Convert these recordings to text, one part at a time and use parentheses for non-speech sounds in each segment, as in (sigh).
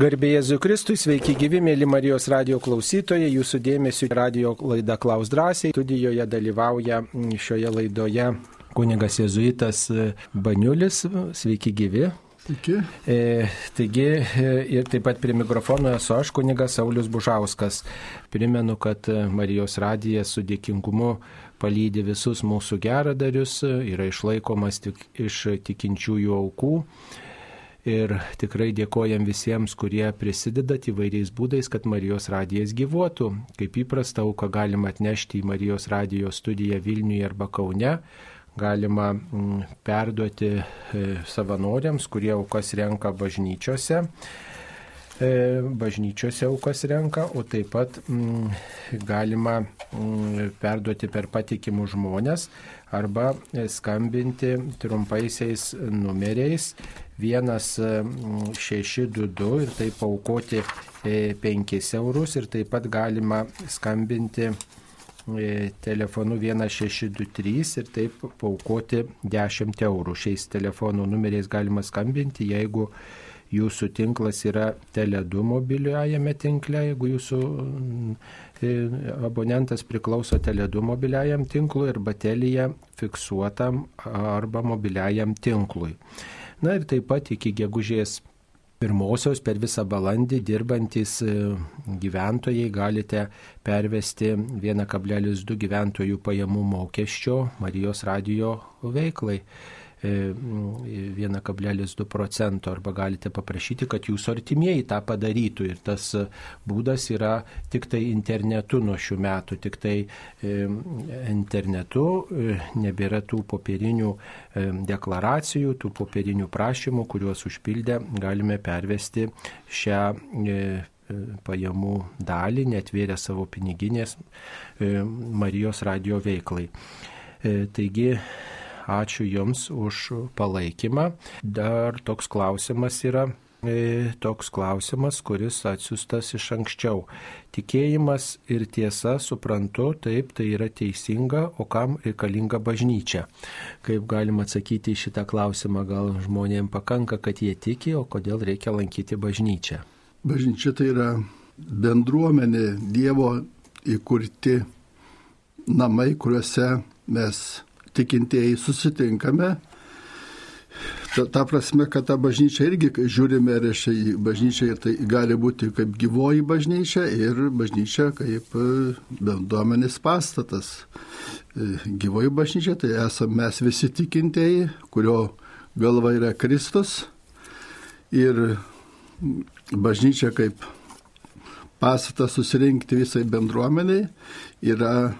Garbėjai Jėzui Kristui, sveiki gyvi, mėly Marijos radio klausytojai, jūsų dėmesio radio laida Klaus drąsiai. Studijoje dalyvauja šioje laidoje kunigas Jėzuitas Baniulis, sveiki gyvi. Iki. E, taigi e, ir taip pat prie mikrofono esu aš, kunigas Saulis Bužauskas. Primenu, kad Marijos radijas su dėkingumu palydi visus mūsų geradarius, yra išlaikomas tik iš tikinčiųjų aukų. Ir tikrai dėkojam visiems, kurie prisidedat įvairiais būdais, kad Marijos radijas gyvuotų. Kaip įprasta, auką galima atnešti į Marijos radijos studiją Vilniuje arba Kaune. Galima mm, perduoti e, savanoriams, kurie aukas renka bažnyčiose e, bažnyčiose aukas renka, o taip pat mm, galima mm, perduoti per patikimus žmonės arba skambinti trumpaisiais numeriais 1622 ir taip paukoti 5 e, eurus ir taip pat galima skambinti e, telefonu 1623 ir taip paukoti 10 eurų. Šiais telefonų numeriais galima skambinti, jeigu jūsų tinklas yra Tele2 mobiliajame tinkle, jeigu jūsų e, abonentas priklauso Tele2 mobiliajam tinklui ir batelija fiksuotam arba mobiliajam tinklui. Na ir taip pat iki gegužės pirmosios per visą balandį dirbantis e, gyventojai galite pervesti 1,2 gyventojų pajamų mokesčio Marijos radio veiklai. 1,2 procento arba galite paprašyti, kad jūsų artimieji tą padarytų ir tas būdas yra tik tai internetu nuo šių metų, tik tai internetu e, nebėra tų popierinių deklaracijų, tų popierinių prašymų, kuriuos užpildę galime pervesti šią e, pajamų dalį, netvėrę savo piniginės Marijos radio veiklai. E, taigi ačiū Jums už palaikymą. Dar toks klausimas yra e, toks klausimas, kuris atsiustas iš anksčiau. Tikėjimas ir tiesa, suprantu, taip, tai yra teisinga, o kam reikalinga bažnyčia? Kaip galima atsakyti į šitą klausimą, gal žmonėms pakanka, kad jie tiki, o kodėl reikia lankyti bažnyčią? Bažnyčia tai yra bendruomenė, Dievo įkurti namai, kuriuose mes tikintieji susitinkame. Ta, ta prasme, kad tą bažnyčią irgi žiūrime, reiškia, į bažnyčią tai gali būti kaip gyvoji bažnyčia ir bažnyčia kaip e, bendruomenės pastatas. E, gyvoji bažnyčia tai esame mes visi tikintieji, kurio galva yra Kristus. Ir bažnyčia kaip pastatas susirinkti visai bendruomeniai yra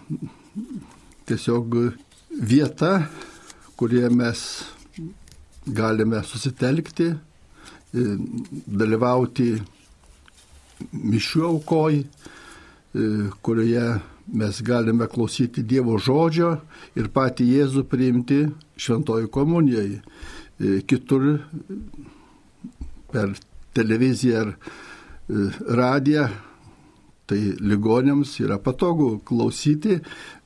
tiesiog vieta, kurie mes galime susitelkti, e, dalyvauti mišių aukoj, e, kurioje mes galime klausyti Dievo žodžio ir patį Jėzų priimti šventojų komunijai. E, kitur per televiziją ar radiją Tai ligonėms yra patogu klausyti,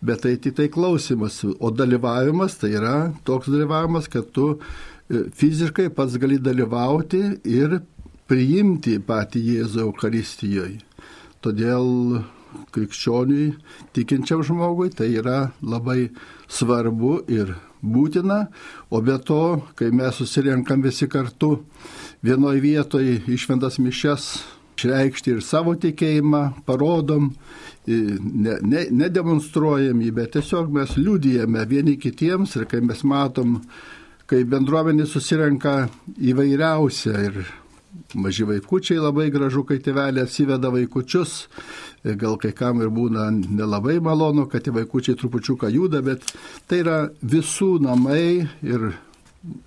bet tai tik tai klausimas. O dalyvavimas tai yra toks dalyvavimas, kad tu e, fiziškai pats gali dalyvauti ir priimti patį Jėzų Eucharistijoje. Todėl krikščioniui, tikinčiam žmogui tai yra labai svarbu ir būtina, o be to, kai mes susirenkam visi kartu vienoje vietoje išventas mišes išreikšti ir savo tikėjimą, parodom, nedemonstruojam ne, ne jį, bet tiesiog mes liūdėjame vieni kitiems ir kai mes matom, kai bendruomenė susirenka įvairiausia ir maži vaikučiai labai gražu, kai tėvelė atsiveda vaikučius, gal kai kam ir būna nelabai malonu, kad tie vaikučiai trupučiuką juda, bet tai yra visų namai ir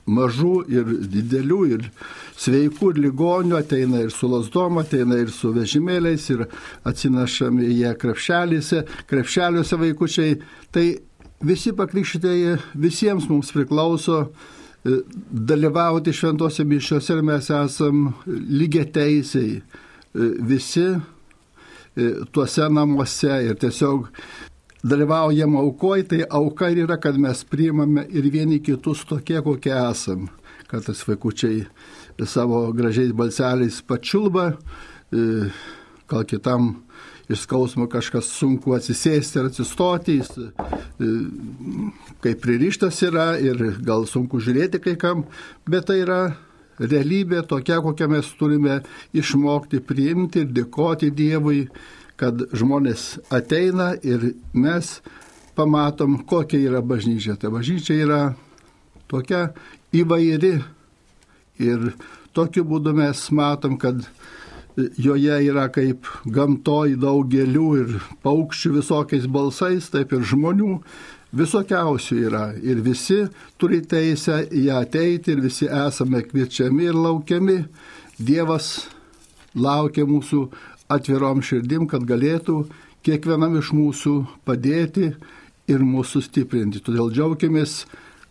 mažų ir didelių ir sveikų ir ligonių, ateina ir su lasdom, ateina ir su vežimėliais ir atsinešami jie krepšelėse, krepšeliuose vaikučiai. Tai visi pakrikštytieji visiems mums priklauso e, dalyvauti šventose mišiuose ir mes esam lygiai teisiai e, visi e, tuose namuose ir tiesiog dalyvaujam aukoj, tai auka ir yra, kad mes priimame ir vieni kitus tokie, kokie esam. Kad tas vaikučiai savo gražiais balseliais pačiulba, e, gal kitam iš skausmo kažkas sunku atsisėsti ir atsistoti, jis e, kaip pririštas yra ir gal sunku žiūrėti kai kam, bet tai yra realybė tokia, kokią mes turime išmokti priimti ir dėkoti Dievui, kad žmonės ateina ir mes pamatom, kokia yra bažnyčia. Ta bažnyčia yra tokia įvairi ir tokiu būdu mes matom, kad joje yra kaip gamtoj daug gėlių ir paukščių visokiais balsais, taip ir žmonių visokiausių yra. Ir visi turi teisę į ją ateiti ir visi esame kviečiami ir laukiami. Dievas laukia mūsų atvirom širdim, kad galėtų kiekvienam iš mūsų padėti ir mūsų stiprinti. Todėl džiaugiamės,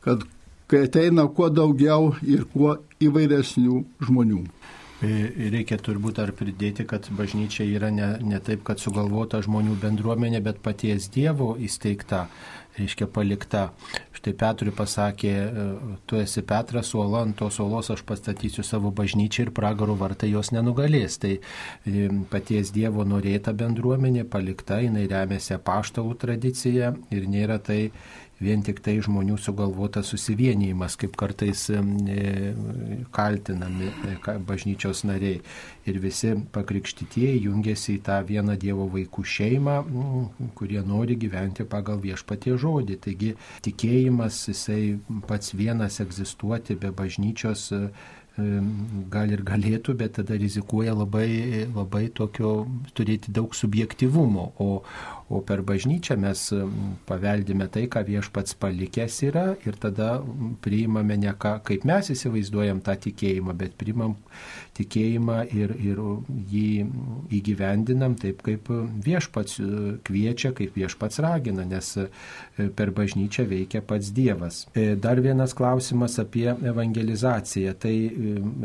kad kai ateina kuo daugiau ir kuo įvairesnių žmonių. E, reikia turbūt dar pridėti, kad bažnyčia yra ne, ne taip, kad sugalvota žmonių bendruomenė, bet paties Dievo įsteigta, reiškia palikta. Štai Petrui pasakė, e, tu esi Petras, uola, ant tos uolos aš pastatysiu savo bažnyčią ir pragaro vartai jos nenugalės. Tai e, paties Dievo norėta bendruomenė palikta, jinai remiasi paštalų tradicija ir nėra tai vien tik tai žmonių sugalvotas susivienijimas, kaip kartais e, kaltinami e, bažnyčios nariai. Ir visi pakrikštytieji jungiasi į tą vieną Dievo vaikų šeimą, kurie nori gyventi pagal viešpatie žodį. Taigi tikėjimas, jisai pats vienas egzistuoti be bažnyčios gal ir galėtų, bet tada rizikuoja labai, labai tokio turėti daug subjektivumo. O, o per bažnyčią mes paveldime tai, ką viešpats palikęs yra ir tada priimame ne ką, kaip mes įsivaizduojam tą tikėjimą, bet priimam tikėjimą ir, ir jį įgyvendinam taip, kaip viešpats kviečia, kaip viešpats ragina, nes per bažnyčią veikia pats Dievas. E, dar vienas klausimas apie evangelizaciją. Tai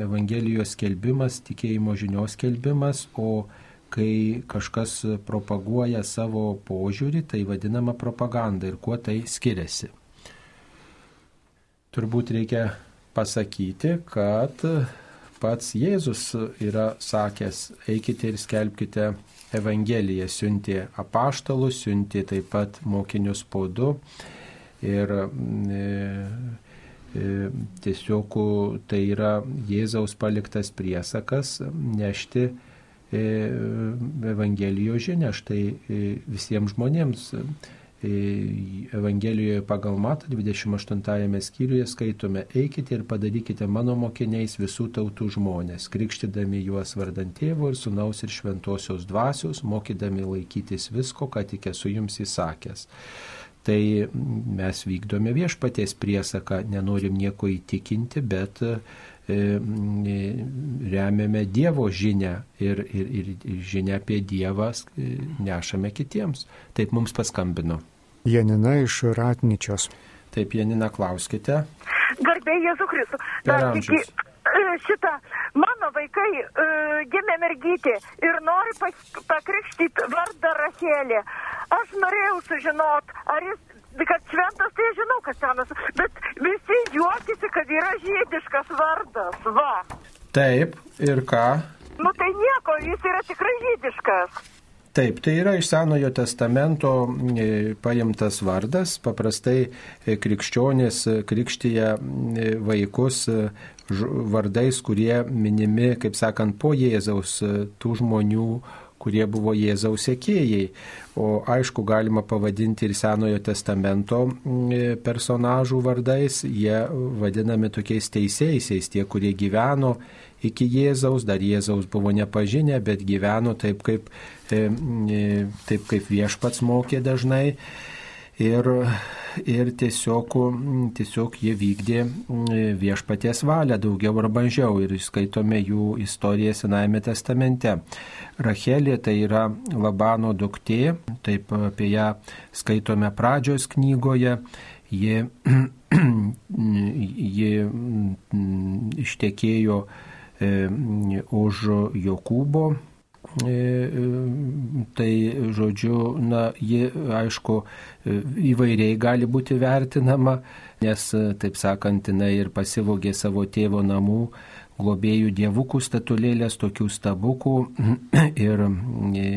Evangelijos skelbimas, tikėjimo žinios skelbimas, o kai kažkas propaguoja savo požiūrį, tai vadinama propaganda ir kuo tai skiriasi. Turbūt reikia pasakyti, kad pats Jėzus yra sakęs, eikite ir skelbkite Evangeliją, siuntė apaštalus, siuntė taip pat mokinius po du. Ir e, e, tiesiog tai yra Jėzaus paliktas priesakas nešti Evangelijos žinia štai e, visiems žmonėms. E, Evangelijoje pagal Matą 28 skyriuje skaitome, eikite ir padarykite mano mokiniais visų tautų žmonės, krikštydami juos vardant tėvo ir sunaus ir šventosios dvasios, mokydami laikytis visko, ką tik esu jums įsakęs. Tai mes vykdome viešpaties priesaką, nenorim nieko įtikinti, bet E, remiame Dievo žinę ir, ir, ir žinę apie Dievą e, nešame kitiems. Taip mums paskambino. Janina iš Ratničios. Taip, Janina, klauskite. Garbė Jėzų Kristų. Amžius. E, šitą, mano vaikai uh, gimė mergytė ir nori pakrikštyti vardą Rachelė. Aš norėjau sužinot, ar jis kad šventas, tai žinau, kad senas, bet visi juokisi, kad yra žydiškas vardas, va. Taip, ir ką? Nu tai nieko, jis yra tikrai žydiškas. Taip, tai yra iš Senojo testamento e, paimtas vardas. Paprastai e, krikščionės e, krikštyje vaikus vardais, kurie minimi, kaip sakant, po Jėzaus tų žmonių kurie buvo Jėzaus sekėjai. O aišku, galima pavadinti ir Senojo testamento mm, personažų vardais, jie vadinami tokiais teisėjais, tie, kurie gyveno iki Jėzaus, dar Jėzaus buvo nepažinę, bet gyveno taip, kaip, e, e, taip, kaip viešpats mokė dažnai ir, ir tiesiog, tiesiog jie vykdė viešpaties valią daugiau ar mažiau ir skaitome jų istoriją Senajame testamente. Rachelė tai yra Labano duktė, taip apie ją skaitome pradžios knygoje. Ji, (clears throat) ji ištekėjo e, už Jokūbo E, e, tai, žodžiu, na, ji, aišku, e, įvairiai gali būti vertinama, nes, taip sakant, jinai ir pasivogė savo tėvo namų globėjų dievukų statulėlės, tokių stabukų (clears throat) ir e,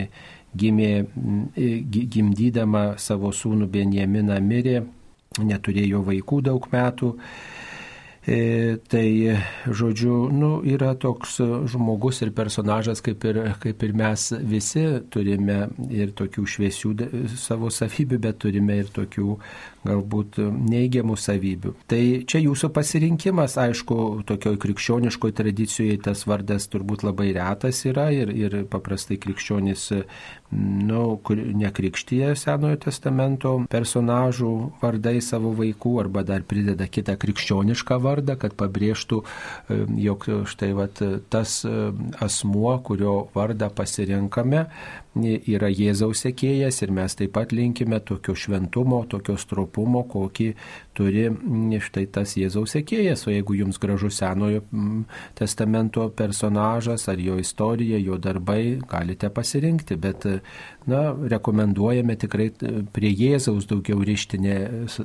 gimė, e, gimdydama savo sūnų Benjaminą mirė, neturėjo vaikų daug metų. E, tai, žodžiu, nu, yra toks žmogus ir personažas, kaip ir, kaip ir mes visi. Turime ir tokių šviesių savo savybių, bet turime ir tokių galbūt neigiamų savybių. Tai čia jūsų pasirinkimas, aišku, tokioj krikščioniškoje tradicijoje tas vardas turbūt labai retas yra ir, ir paprastai krikščionis nu, nekrikštyje Senojo testamento personažų vardai savo vaikų arba dar prideda kitą krikščionišką vardą, kad pabrėžtų, jog štai vat, tas asmuo, kurio vardą pasirinkame, yra Jėzaus sekėjas ir mes taip pat linkime tokio šventumo, tokio stropumo, kokį turi štai tas Jėzaus sekėjas. O jeigu jums gražus Senojo testamento personažas ar jo istorija, jo darbai, galite pasirinkti, bet na, rekomenduojame tikrai prie Jėzaus daugiau ryštinę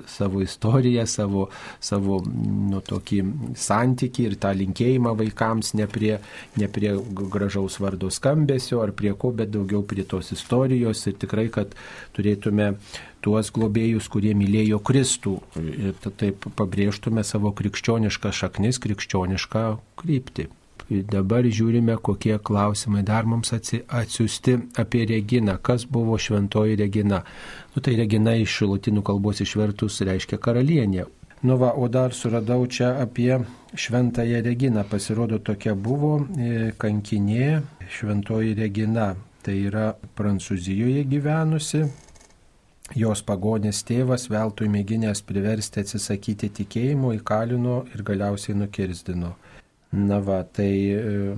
savo istoriją, savo, savo nu, tokį santykį ir tą linkėjimą vaikams, ne prie, ne prie gražaus vardo skambesio ar prie ko, bet daugiau prie tos istorijos ir tikrai, kad turėtume tuos globėjus, kurie mylėjo Kristų ir taip pabrėžtume savo krikščionišką šaknis, krikščionišką kryptį. Dabar žiūrime, kokie klausimai dar mums atsiųsti apie Reginą. Kas buvo šventoji Regina? Nu, tai Regina iš latinų kalbos išvertus reiškia karalienė. Nu va, o dar suradau čia apie šventąją Reginą. Pasirodo, tokia buvo e, kankinė šventoji Regina. Tai yra Prancūzijoje gyvenusi. Jos pagonės tėvas veltui mėginęs priversti atsisakyti tikėjimo įkalino ir galiausiai nukirzdino. Na va, tai e,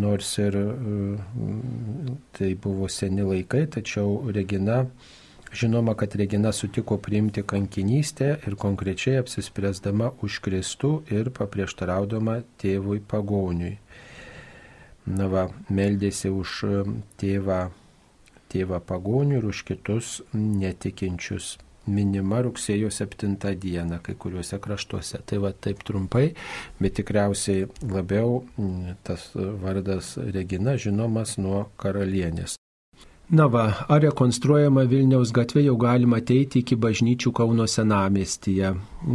nors ir e, tai buvo seni laikai, tačiau Regina, žinoma, kad Regina sutiko priimti kankinystę ir konkrečiai apsispręsdama už Kristų ir paprieštaraudama tėvui pagoniui. Na va, meldėsi už e, tėvą, tėvą pagonių ir už kitus netikinčius minima rugsėjo 7 dieną kai kuriuose kraštuose. Tai va taip trumpai, bet tikriausiai labiau mm, tas vardas Regina žinomas nuo karalienės. Na va, ar rekonstruojama Vilniaus gatvė jau galima ateiti iki bažnyčių Kauno senamestyje.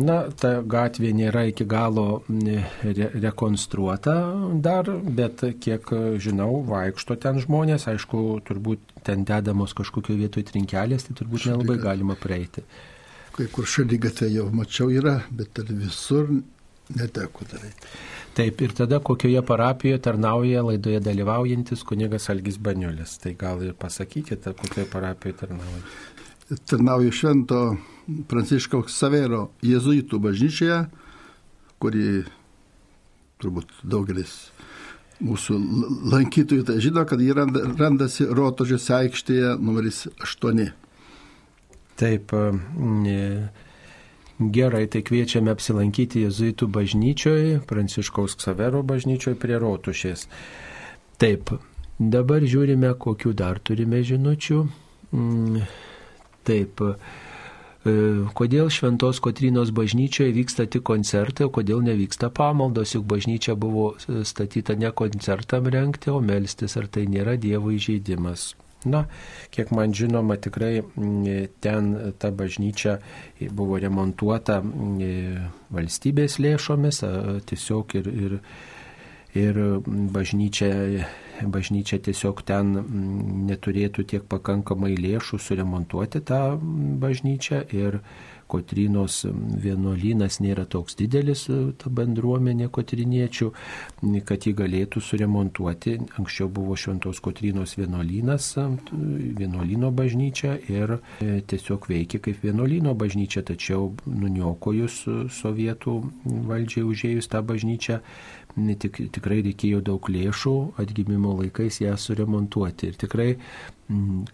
Na, ta gatvė nėra iki galo re rekonstruota dar, bet kiek žinau, vaikšto ten žmonės, aišku, turbūt ten dedamos kažkokio vietoj trinkelės, tai turbūt nelabai galima praeiti. Kai kur šaly gatvė jau mačiau yra, bet ar visur neteko daryti. Taip, ir tada kokioje parapijoje tarnauja laidoje dalyvaujantis kunigas Algis Baniulis. Tai gal ir pasakykite, kokioje parapijoje tarnauja. Tarnauju Švento Pranciškaus Savero jėzuitų bažnyčioje, kuri turbūt daugelis mūsų lankytojų tai žino, kad jį randasi Rotožės aikštėje numeris 8. Taip, ne Gerai, tai kviečiame apsilankyti Jėzuitų bažnyčioje, Pranciškaus Ksavero bažnyčioje prie Rotušės. Taip, dabar žiūrime, kokiu dar turime žinučių. Mm, taip, e, kodėl Šventos Kotrinos bažnyčioje vyksta tik koncertai, o kodėl nevyksta pamaldos, juk bažnyčia buvo statyta ne koncertam renkti, o melstis, ar tai nėra Dievo įžeidimas. Na, kiek man žinoma, tikrai mm, ten ta bažnyčia buvo remontuota mm, valstybės lėšomis, tiesiog ir, ir, ir bažnyčia, bažnyčia tiesiog ten mm, neturėtų tiek pakankamai lėšų suremontuoti tą bažnyčią ir Kotrinos vienuolynas nėra toks didelis, e, ta bendruomenė kotriniečių, kad jį galėtų suremontuoti. Anksčiau buvo Šventos Kotrinos vienuolynas, e, vienuolyno bažnyčia ir e, tiesiog veikia kaip vienuolyno bažnyčia, tačiau nuniokojus sovietų valdžiai užėjus tą bažnyčią, tik, tikrai reikėjo daug lėšų atgimimo laikais ją suremontuoti. Ir tikrai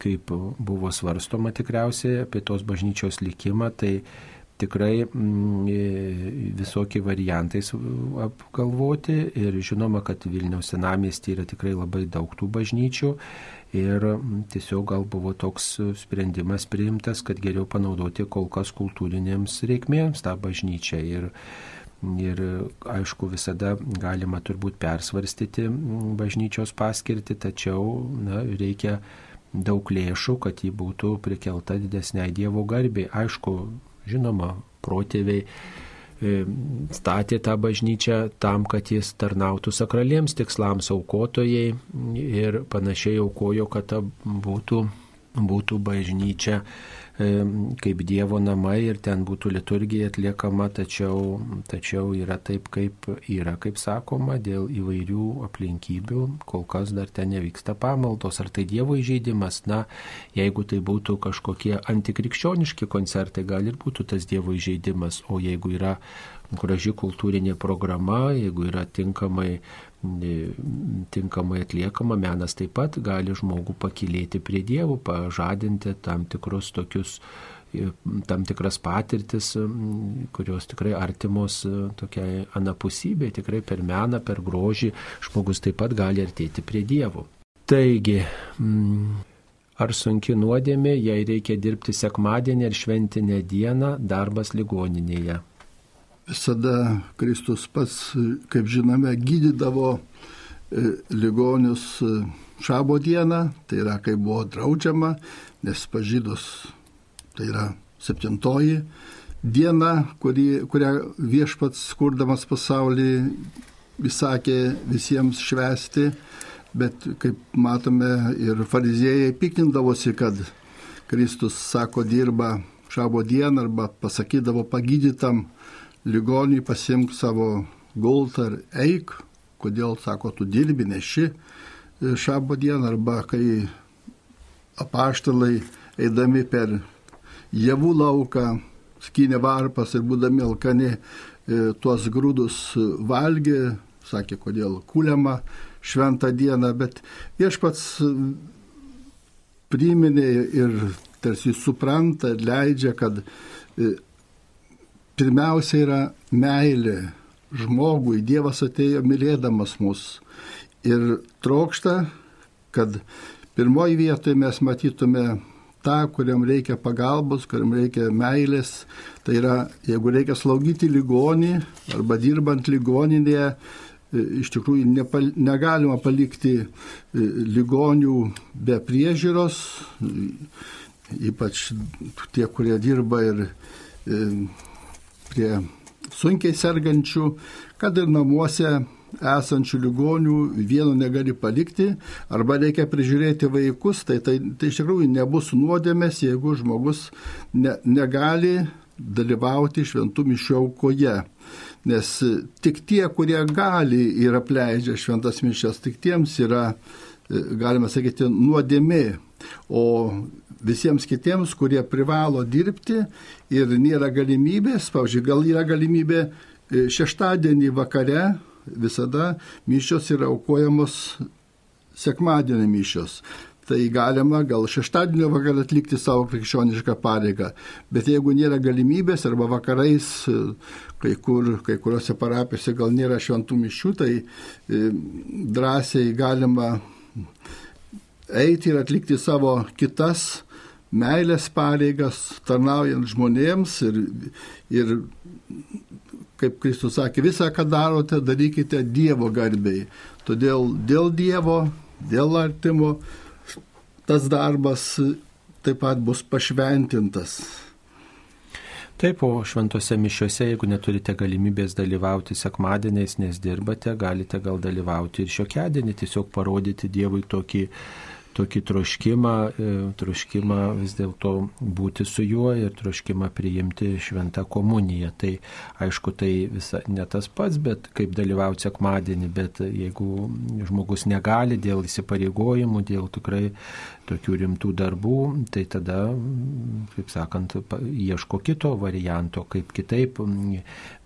kaip buvo svarstoma tikriausiai apie tos bažnyčios likimą, tai tikrai mm, e, visokie variantai apgalvoti ir žinoma, kad Vilniaus senamiestyje yra tikrai labai daug tų bažnyčių ir mm, tiesiog gal buvo toks sprendimas priimtas, kad geriau panaudoti kol kas kultūrinėms reikmėms tą bažnyčią. Ir Ir aišku, visada galima turbūt persvarstyti bažnyčios paskirtį, tačiau na, reikia daug lėšų, kad ji būtų prikelta didesniai Dievo garbiai. Aišku, žinoma, protėviai e, statė tą bažnyčią tam, kad jis tarnautų sakraliems tikslams aukotojai ir panašiai aukojo, kad ta būtų, būtų bažnyčia kaip Dievo namai ir ten būtų liturgija atliekama, tačiau, tačiau yra taip, kaip yra, kaip sakoma, dėl įvairių aplinkybių, kol kas dar ten nevyksta pamaldos. Ar tai Dievo įžeidimas? Na, jeigu tai būtų kažkokie antikrikščioniški koncertai, gal ir būtų tas Dievo įžeidimas, o jeigu yra graži kultūrinė programa, jeigu yra tinkamai tinkamai atliekama, menas taip pat gali žmogų pakilėti prie dievų, pažadinti tam tikrus tokius tam tikras patirtis, kurios tikrai artimos tokiai anapusybei, tikrai per meną, per grožį žmogus taip pat gali artėti prie dievų. Taigi, ar sunki nuodėmė, jei reikia dirbti sekmadienį ir šventinę dieną, darbas ligoninėje? Visada Kristus pats, kaip žinome, gydydavo e, ligonius e, šabo dieną, tai yra kai buvo draudžiama, nes pažydus tai yra septintoji diena, kuri, kurią viešpats skurdamas pasaulį įsakė visiems švesti, bet kaip matome ir fariziejai piktindavosi, kad Kristus sako dirba šabo dieną arba pasakydavo pagydytam ligonį pasimk savo gultą ir eik, kodėl, sako, tu dirbi neši e, šabo dieną, arba kai apaštalai eidami per javų lauką, skynė varpas ir būdami alkani e, tuos grūdus valgė, sakė, kodėl kuliama šventą dieną, bet viešpats priminė ir tarsi supranta ir leidžia, kad e, pirmiausia yra meilė žmogui. Dievas atėjo mylėdamas mus ir trokšta, kad pirmoji vietoje mes matytume tą, kuriam reikia pagalbos, kuriam reikia meilės. Tai yra, jeigu reikia slaugyti ligonį arba dirbant ligoninėje, e, iš tikrųjų nepal, negalima palikti e, ligonių be priežiūros, ypač tie, kurie dirba ir e, prie sunkiai sergančių, kad ir namuose esančių ligonių vieno negali palikti, arba reikia prižiūrėti vaikus, tai tai, tai iš tikrųjų nebus nuodėmės, jeigu žmogus ne, negali dalyvauti šventų mišių aukoje. Nes tik tie, kurie gali ir apleidžia šventas mišes, tik tiems yra, galima sakyti, nuodėmė. O visiems kitiems, kurie privalo dirbti ir nėra galimybės, pavyzdžiui, gal yra galimybė e, šeštadienį vakare visada mišios yra aukojamos sekmadienį mišios. Tai galima gal šeštadienio vakarą atlikti savo krikščionišką pareigą. Bet jeigu nėra galimybės arba vakarais, e, kai, kur, kai kuriuose parapijose gal nėra šventų mišių, tai e, drąsiai galima eiti ir atlikti savo kitas meilės pareigas, tarnaujant žmonėms ir, ir kaip Kristus sakė, visą, ką darote, darykite Dievo garbiai. Todėl dėl Dievo, dėl artimo, tas darbas taip pat bus pašventintas. Taip, o šventose mišiuose, jeigu neturite galimybės dalyvauti sekmadieniais, nes dirbate, galite gal dalyvauti ir šiokiadienį, tiesiog parodyti Dievui tokį tokį troškimą, e, troškimą vis dėlto būti su juo ir troškimą priimti šventą komuniją. Tai aišku, tai visa ne tas pats, bet kaip dalyvauti sekmadienį, bet jeigu žmogus negali dėl įsipareigojimų, dėl tikrai tokių rimtų darbų, tai tada, kaip sakant, ieško kito varianto, kaip kitaip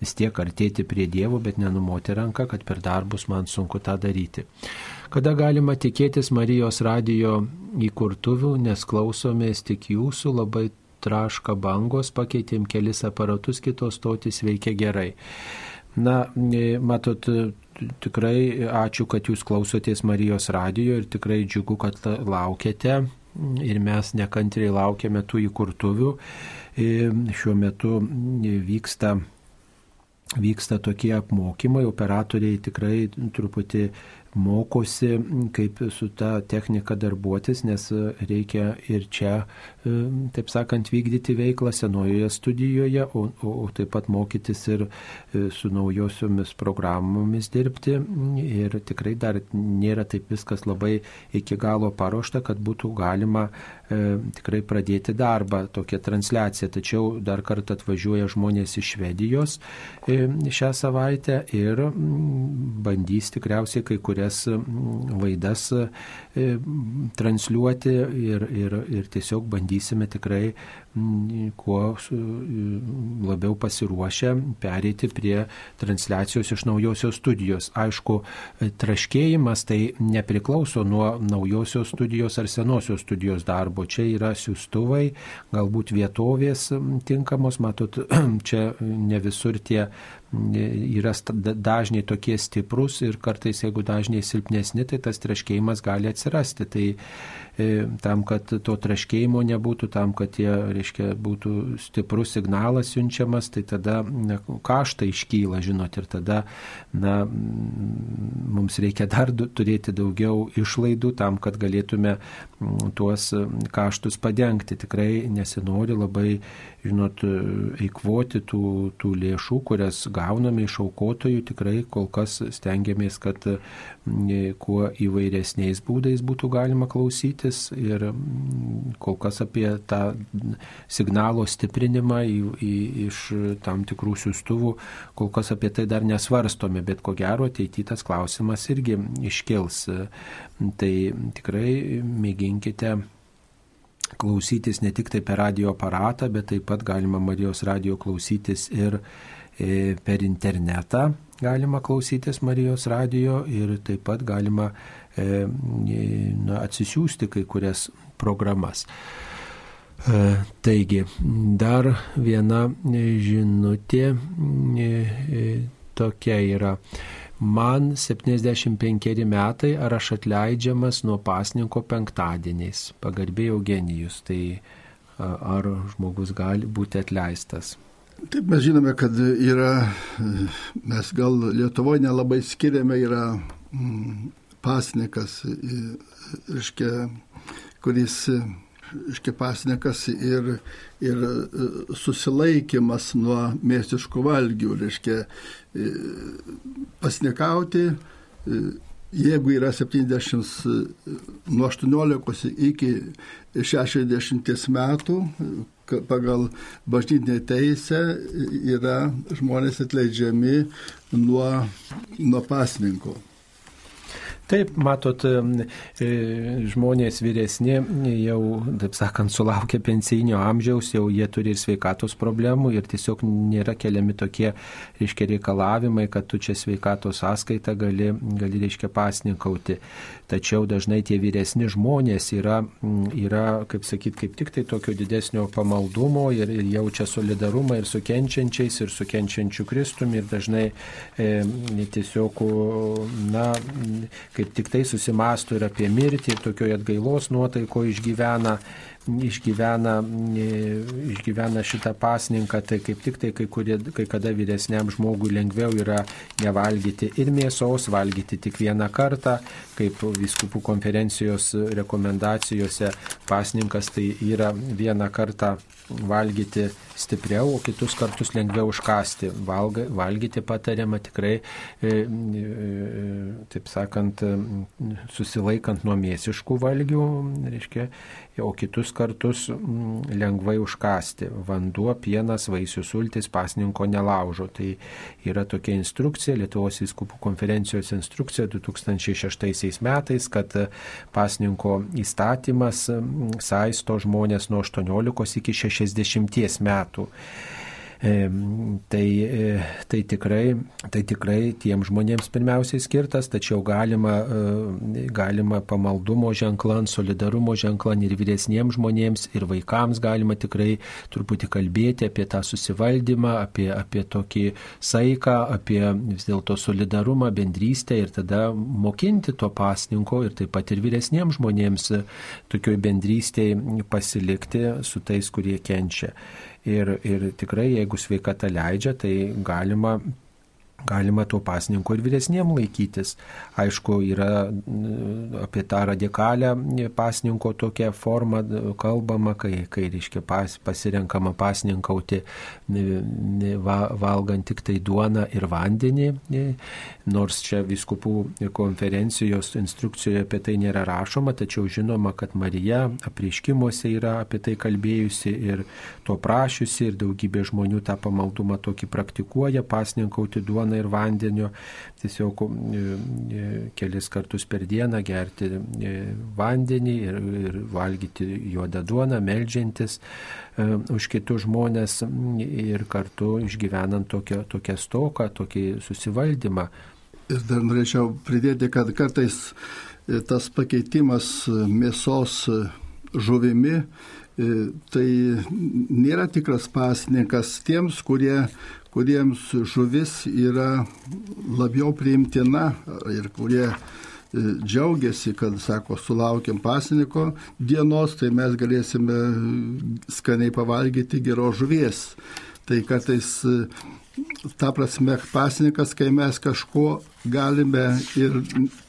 vis tiek artėti prie Dievo, bet nenumoti ranką, kad per darbus man sunku tą daryti kada galima tikėtis Marijos radijo įkurtuvių, nes klausomės tik jūsų, labai traška bangos, pakeitėm kelis aparatus, kitos stotis veikia gerai. Na, e, matot, tikrai ačiū, kad jūs klausotės Marijos radijo ir tikrai džiugu, kad laukiate ir mes nekantriai laukiame tų įkurtuvių. E, šiuo metu vyksta vyksta tokie apmokymai, operatoriai tikrai truputį mokosi, kaip su ta technika darbuotis, nes reikia ir čia, taip sakant, vykdyti veiklą senojoje studijoje, o, o, o taip pat mokytis ir e, su naujosiomis programomis dirbti. Ir tikrai dar nėra taip viskas labai iki galo paruošta, kad būtų galima e, tikrai pradėti darbą, tokią transliaciją. Tačiau dar kartą atvažiuoja žmonės iš Švedijos e, šią savaitę ir bandys tikriausiai kai kurias vaidas e, transliuoti ir, ir, ir tiesiog bandysime tikrai kuo labiau pasiruošę pereiti prie transliacijos iš naujosios studijos. Aišku, traškėjimas tai nepriklauso nuo naujosios studijos ar senosios studijos darbo. Čia yra siūstuvai, galbūt vietovės tinkamos, matot, (clears throat) čia ne visur tie yra dažniai tokie stiprus ir kartais, jeigu dažniai silpnesni, tai tas traškėjimas gali atsirasti. Tai tam, kad to traškėjimo nebūtų, tam, kad tie, reiškia, būtų stiprus signalas siunčiamas, tai tada na, kaštai iškyla, žinot, ir tada na, mums reikia dar turėti daugiau išlaidų tam, kad galėtume tuos kaštus padengti. Tikrai nesinori labai žinot, eikvoti tų, tų lėšų, kurias gauname iš aukotojų, tikrai kol kas stengiamės, kad kuo įvairesniais būdais būtų galima klausytis ir kol kas apie tą signalo stiprinimą į, į, iš tam tikrų siūstuvų, kol kas apie tai dar nesvarstome, bet ko gero ateitytas klausimas irgi iškils. Tai tikrai mėginkite klausytis ne tik tai per radio aparatą, bet taip pat galima Marijos radio klausytis ir e, per internetą. Galima klausytis Marijos radio ir taip pat galima e, na, atsisiųsti kai kurias programas. E, taigi, dar viena žinutė tokia yra. Man 75 metai, ar aš atleidžiamas nuo pasninko penktadieniais, pagarbiai Eugenijus, tai ar žmogus gali būti atleistas. Taip mes žinome, kad yra, mes gal Lietuvoje nelabai skiriame, yra mm, pasnikas, reiškia, kuris iškia pasnekas ir, ir susilaikimas nuo mėsiškų valgių, reiškia E, pasnikauti, e, jeigu yra 70 e, nuo 18 iki 60 metų, pagal bažnytinę teisę yra žmonės atleidžiami nuo, nuo pasninko. Taip, matot, e, žmonės vyresni jau, taip sakant, sulaukia pensinio amžiaus, jau jie turi ir sveikatos problemų ir tiesiog nėra keliami tokie, reiškia, reikalavimai, kad tu čia sveikatos sąskaitą gali, gali reiškia, pasninkauti. Tačiau dažnai tie vyresni žmonės yra, yra kaip sakyt, kaip tik tai tokio didesnio pamaldumo ir, ir jaučia solidarumą ir su kenčiančiais, ir su kenčiančiu Kristumi ir dažnai e, tiesiog, na, kaip kaip tik tai susimastų ir apie mirtį, ir tokioje atgailos nuotaiko išgyvena, išgyvena, išgyvena šitą pasninką, tai kaip tik tai kai, kurie, kai kada vyresniam žmogui lengviau yra nevalgyti ir mėsos, valgyti tik vieną kartą, kaip viskupų konferencijos rekomendacijose pasninkas tai yra vieną kartą valgyti stipriau, o kitus kartus lengviau užkasti. Valga, valgyti patariama tikrai, e, e, taip sakant, susilaikant nuo mėsiškų valgių, reiškia, o kitus kartus mm, lengvai užkasti. Vanduo, pienas, vaisių sultis pasninko nelaužo. Tai yra tokia instrukcija, Lietuvos įskupų konferencijos instrukcija 2006 metais, kad pasninko įstatymas mm, saisto žmonės nuo 18 iki 60 metų. Tai, e, tai, tikrai, tai tikrai tiem žmonėms pirmiausiai skirtas, tačiau galima, e, galima pamaldumo ženklan, solidarumo ženklan ir vyresniems žmonėms, ir vaikams galima tikrai truputį kalbėti apie tą susivaldymą, apie, apie tokį saiką, apie vis dėlto solidarumą, bendrystę ir tada mokinti to pasninko ir taip pat ir vyresniems žmonėms tokioj bendrystėje pasilikti su tais, kurie kenčia. Ir, ir tikrai, jeigu sveikata leidžia, tai galima galima to pasninko ir vyresniem laikytis. Aišku, yra apie tą radikalią pasninko tokią formą kalbama, kai, kai reiškia, pas, pasirenkama pasninkauti valgant tik tai duoną ir vandenį, nors čia viskupų konferencijos instrukcijoje apie tai nėra rašoma, tačiau žinoma, kad Marija apriškimuose yra apie tai kalbėjusi ir to prašiusi ir daugybė žmonių tą pamaldumą tokį praktikuoja, pasninkauti duoną duoną ir vandeniu, tiesiog e, e, kelis kartus per dieną gerti e, vandenį ir, ir valgyti juodą duoną, melžiantis už kitus žmonės ir kartu išgyvenant tokią, tokią stoką, tokį susivaldymą. Ir dar norėčiau pridėti, kad kartais tas pakeitimas mėsos žuvimi tai nėra tikras pasninkas tiems, kurie kuriems žuvis yra labiau priimtina ir kurie e, džiaugiasi, kad, sako, sulaukiam pasniko dienos, tai mes galėsime skaniai pavalgyti geros žuvies. Tai kartais e, ta prasme pasnikas, kai mes kažko galime ir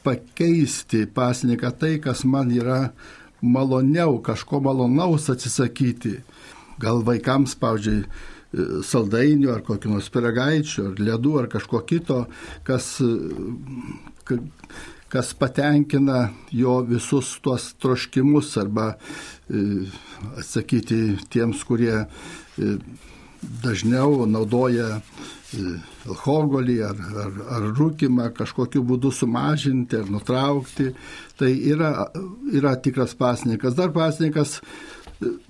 pakeisti pasniką tai, kas man yra maloniau, kažko malonaus atsisakyti. Gal vaikams, pavyzdžiui, saldainių ar kokio nors piragaičių, ar ledų, ar kažko kito, kas, kas patenkina jo visus tuos troškimus arba e, atsakyti tiems, kurie e, dažniau naudoja e, alkoholį ar, ar, ar rūkimą kažkokiu būdu sumažinti ar nutraukti. Tai yra, yra tikras pasnikas. Dar pasnikas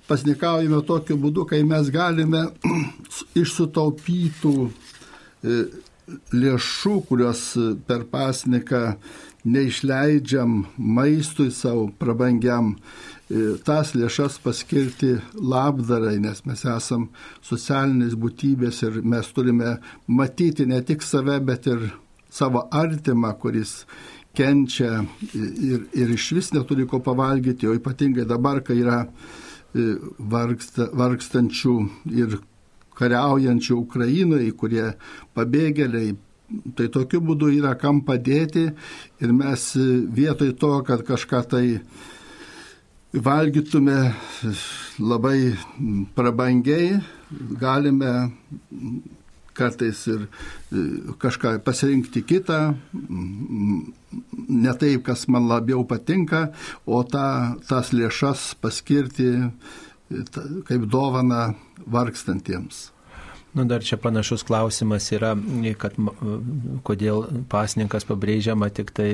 pasnikaujame tokiu būdu, kai mes galime (clears throat) iš sutaupytų e, lėšų, kurios per pasniką neišleidžiam maistui savo prabangiam, e, tas lėšas paskirti labdarai, nes mes esam socialinės būtybės ir mes turime matyti ne tik save, bet ir savo artimą, kuris kenčia ir, ir iš vis neturi ko pavalgyti, o ypatingai dabar, kai yra vargsta, vargstančių ir kariaujančių Ukrainoje, kurie pabėgėliai. Tai tokiu būdu yra kam padėti ir mes vietoj to, kad kažką tai valgytume labai prabangiai, galime kartais ir e, kažką pasirinkti kitą, ne taip, kas man labiau patinka, o ta, tas lėšas paskirti e, kaip dovana vargstantiems. Nu, dar čia panašus klausimas yra, kad kodėl pasninkas pabrėžiama tik tai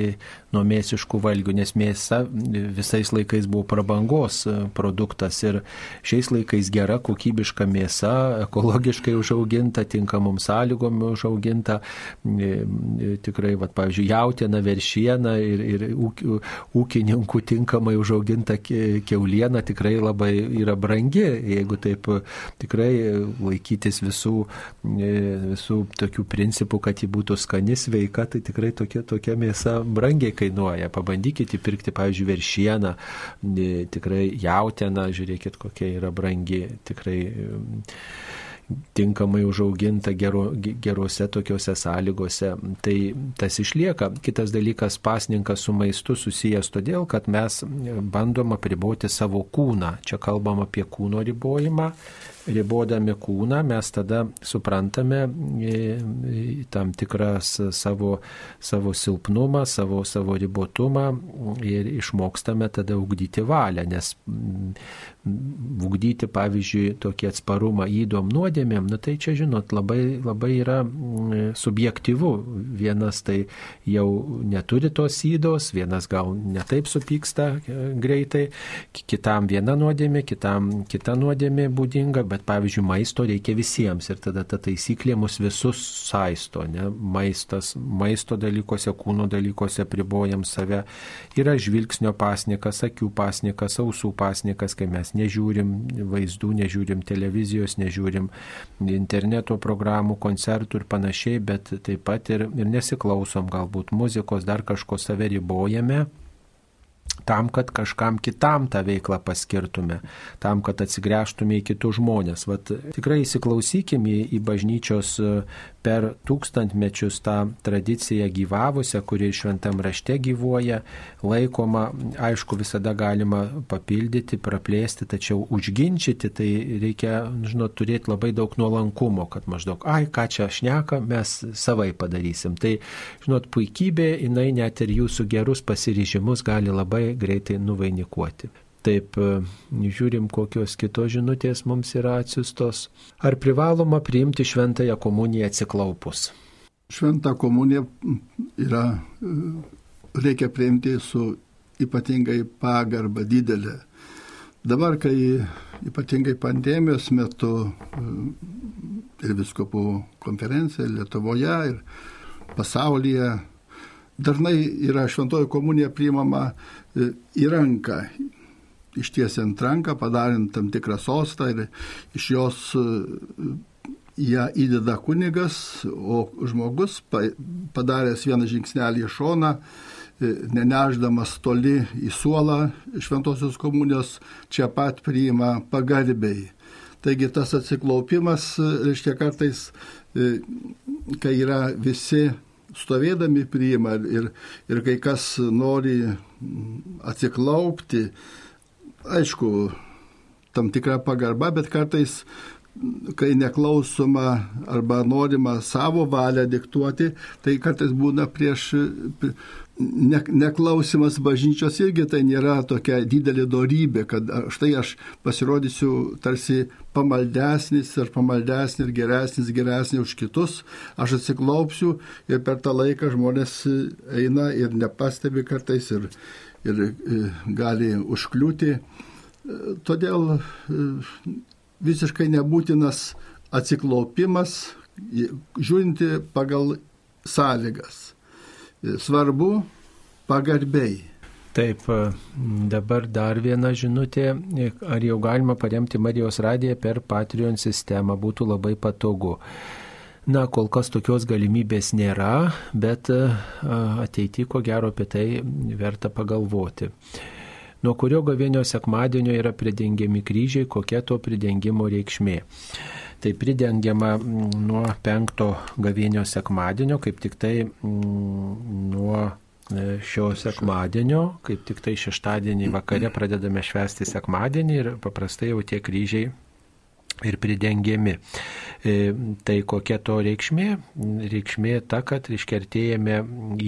nuo mėsiškų valgių, nes mėsa visais laikais buvo prabangos e, produktas ir šiais laikais gera, kokybiška mėsa, ekologiškai užauginta, tinkamom sąlygom užauginta, e, e, tikrai, va, pavyzdžiui, jautina veršiena ir, ir ūkininkų tinkamai užauginta keuliena tikrai labai yra brangi, jeigu taip tikrai laikytis visų visų, e, visų tokių principų, kad ji būtų skani, sveika, tai tikrai tokia, tokia mėsa brangiai kainuoja. Pabandykite pirkti, pavyzdžiui, veršieną, e, tikrai jautieną, žiūrėkit, kokia yra brangi, tikrai tinkamai užauginta gero, gerose tokiuose sąlygose, tai tas išlieka. Kitas dalykas, pasninkas su maistu susijęs todėl, kad mes bandom apriboti savo kūną. Čia kalbam apie kūno ribojimą ribodami kūną, mes tada suprantame e, tam tikras savo, savo silpnumą, savo, savo ribotumą ir išmokstame tada ugdyti valią, nes ugdyti, pavyzdžiui, tokį atsparumą įdom nuodėmėm, nu tai čia, žinot, labai, labai yra subjektivu. Vienas tai jau neturi tos įdos, vienas gal netaip supyksta e, greitai, kitam viena nuodėmė, kitam kita nuodėmė būdinga, bet pavyzdžiui, maisto reikia visiems ir tada ta taisyklė mus visus saisto, ne? Maistas, maisto dalykuose, kūno dalykuose pribojam save. Yra žvilgsnio pasnikas, akių pasnikas, ausų pasnikas, kai mes nežiūrim vaizdų, nežiūrim televizijos, nežiūrim interneto programų, koncertų ir panašiai, bet taip pat ir, ir nesiklausom galbūt muzikos, dar kažko save ribojame tam, kad kažkam kitam tą veiklą paskirtume, tam, kad atsigręžtume į kitus žmonės. Vat, tikrai įsiklausykime į, į bažnyčios per tūkstantmečius tą tradiciją gyvavusią, kuri šventam rašte gyvuoja, laikoma, aišku, visada galima papildyti, praplėsti, tačiau užginčyti, tai reikia, žinot, turėti labai daug nuolankumo, kad maždaug, ai, ką čia aš neka, mes savai padarysim. Tai, žinot, puikybė, jinai net ir jūsų gerus pasiryžimus gali labai greitai nuvainikuoti. Taip, e, žiūrim, kokios kitos žinutės mums yra atsiustos. Ar privaloma priimti šventąją komuniją atsiklaupus? Šventą komuniją yra, e, reikia priimti su ypatingai pagarba didelė. Dabar, kai ypatingai pandemijos metu e, ir viskopų konferencija Lietuvoje ir pasaulyje dažnai yra šventoji komunija priimama į ranką, ištiesiant ranką, padarant tam tikrą sostą ir iš jos e, ją įdeda kunigas, o žmogus padaręs vieną žingsnelį į šoną, e, neneždamas toli į suolą šventosios komunijos, čia pat priima pagarbiai. Taigi tas atsiklaupimas, e, reiškia kartais, kai yra visi stovėdami priima ir, ir kai kas nori atsiklaupti, aišku, tam tikra pagarba, bet kartais, kai neklausoma arba norima savo valią diktuoti, tai kartais būna prieš ne, neklausimas bažnyčios irgi tai nėra tokia didelė dorybė, kad štai aš pasirodysiu tarsi pamaldesnis ir pamaldesnis ir geresnis, geresnis už kitus, aš atsiklaupsiu ir per tą laiką žmonės eina ir nepastebi kartais ir, ir e, gali užkliūti. E, todėl e, visiškai nebūtinas atsiklaupimas, žiūrinti pagal sąlygas. Svarbu pagarbiai. Taip, dabar dar viena žinutė, ar jau galima paremti Marijos radiją per Patreon sistemą, būtų labai patogu. Na, kol kas tokios galimybės nėra, bet ateity ko gero apie tai verta pagalvoti. Nuo kurio gavėnio sekmadienio yra pridengiami kryžiai, kokia to pridengimo reikšmė. Tai pridengiama nuo penkto gavėnio sekmadienio, kaip tik tai nuo e, šio sekmadienio, kaip tik tai šeštadienį vakare pradedame švęsti sekmadienį ir paprastai jau tie kryžiai ir pridengiami. E, tai kokia to reikšmė? Reikšmė ta, kad iškertėjame,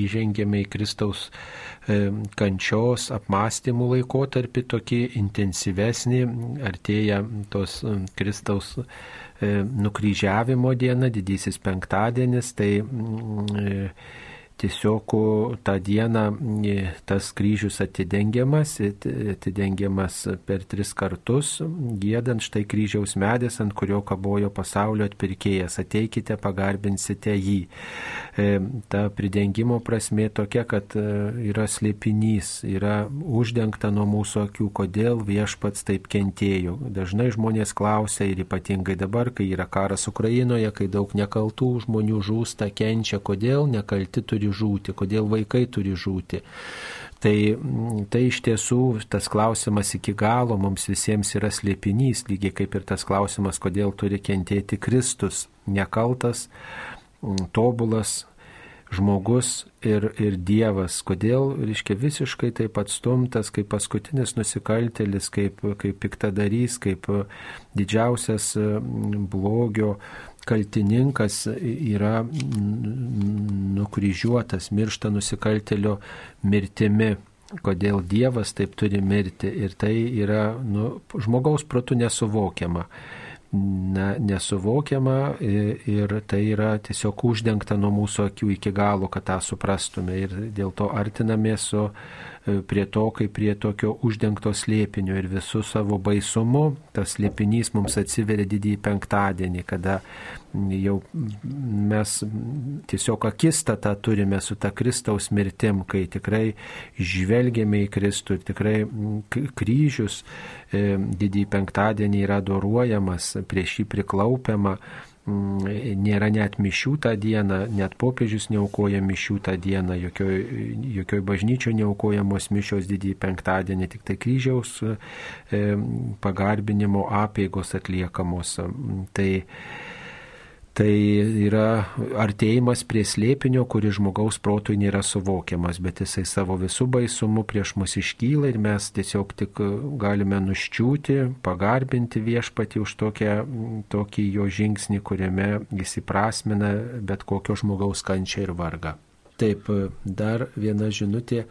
įžengėme į Kristaus e, kančios apmąstymų laikotarpį tokį intensyvesnį, artėja tos e, Kristaus nukryžiavimo diena, didysis penktadienis, tai tiesiog tą dieną tas kryžius atidengiamas, atidengiamas per tris kartus, gėdant štai kryžiaus medis, ant kurio kabojo pasaulio atpirkėjas. Ateikite, pagarbinsite jį. E, ta pridengimo prasme tokia, kad e, yra slėpinys, yra uždengta nuo mūsų akių, kodėl viešpats taip kentėjo. Dažnai žmonės klausia ir ypatingai dabar, kai yra karas Ukrainoje, kai daug nekaltų žmonių žūsta, kenčia, kodėl nekalti turi žūti, kodėl vaikai turi žūti. Tai, tai iš tiesų tas klausimas iki galo mums visiems yra slėpinys, lygiai kaip ir tas klausimas, kodėl turi kentėti Kristus, nekaltas, tobulas žmogus ir, ir Dievas. Kodėl, reiškia, visiškai taip atstumtas, kaip paskutinis nusikaltelis, kaip, kaip piktadarys, kaip didžiausias blogio kaltininkas yra nukryžiuotas, miršta nusikaltelio mirtimi. Kodėl Dievas taip turi mirti ir tai yra nu, žmogaus protų nesuvokiama. Na, nesuvokiama ir tai yra tiesiog uždengta nuo mūsų akių iki galo, kad tą suprastume ir dėl to artinamės su prie to, kaip prie tokio uždengto slėpinio ir visų savo baisumu tas slėpinys mums atsiveria didįjį penktadienį, kada jau mes tiesiog akistatą turime su ta Kristaus mirtim, kai tikrai žvelgiame į Kristų ir tikrai kryžius e, didįjį penktadienį yra adoruojamas, prieš jį priklaupiama nėra net mišių tą dieną, net popiežius neaukoja mišių tą dieną, jokioj, jokioj bažnyčioje neaukojamos mišios didįjį penktadienį, tik tai kryžiaus pagarbinimo apėgos atliekamos. Tai Tai yra artėjimas prie slėpinio, kuris žmogaus protui nėra suvokiamas, bet jisai savo visų baisumu prieš mus iškyla ir mes tiesiog tik galime nuščiūti, pagarbinti viešpatį už tokią, tokį jo žingsnį, kuriame jis įprasmina bet kokio žmogaus kančią ir vargą. Taip, dar viena žinutė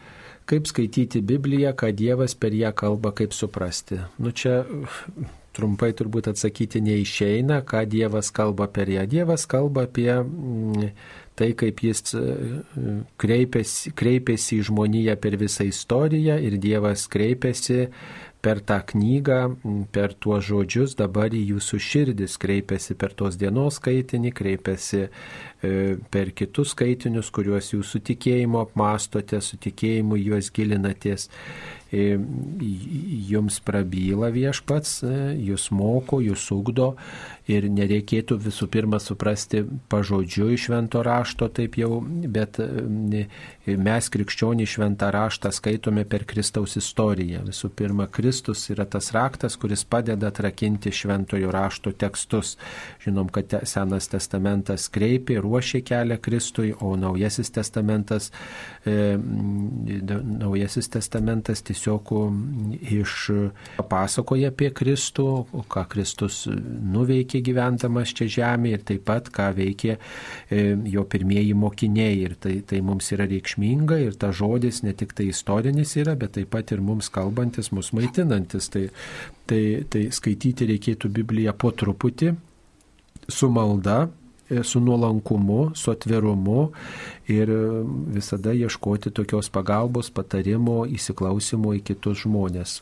kaip skaityti Bibliją, ką Dievas per ją kalba, kaip suprasti. Nu čia trumpai turbūt atsakyti neišeina, ką Dievas kalba per ją. Dievas kalba apie mm, tai, kaip jis e, kreipiasi, kreipiasi į žmoniją per visą istoriją ir Dievas kreipiasi per tą knygą, per tuos žodžius dabar į jūsų širdis, kreipiasi per tos dienos skaitinį, kreipiasi e, per kitus skaitinius, kuriuos jūsų tikėjimo apmastote, su tikėjimu juos gilinatės jums prabyla viešpats, e, jūs moko, jūs ugdo ir nereikėtų visų pirma suprasti pažodžiu iš švento rašto taip jau, bet e, mes krikščionį šventą raštą skaitome per Kristaus istoriją. Visų pirma, Kristus yra tas raktas, kuris padeda atrakinti šventojo rašto tekstus. Žinom, kad Senas testamentas kreipė, ruošė kelią Kristui, o Naujasis testamentas, e, Naujasis testamentas tiesiog tiesiog iš pasakoja apie Kristų, ką Kristus nuveikė gyventamas čia žemėje ir taip pat ką veikė e, jo pirmieji mokiniai. Ir tai, tai mums yra reikšminga ir ta žodis ne tik tai istorinis yra, bet taip pat ir mums kalbantis, mus maitinantis. Tai, tai, tai skaityti reikėtų Bibliją po truputį su malda su nuolankumu, su atvirumu ir e, visada ieškoti tokios pagalbos, patarimo, įsiklausimo į kitus žmonės,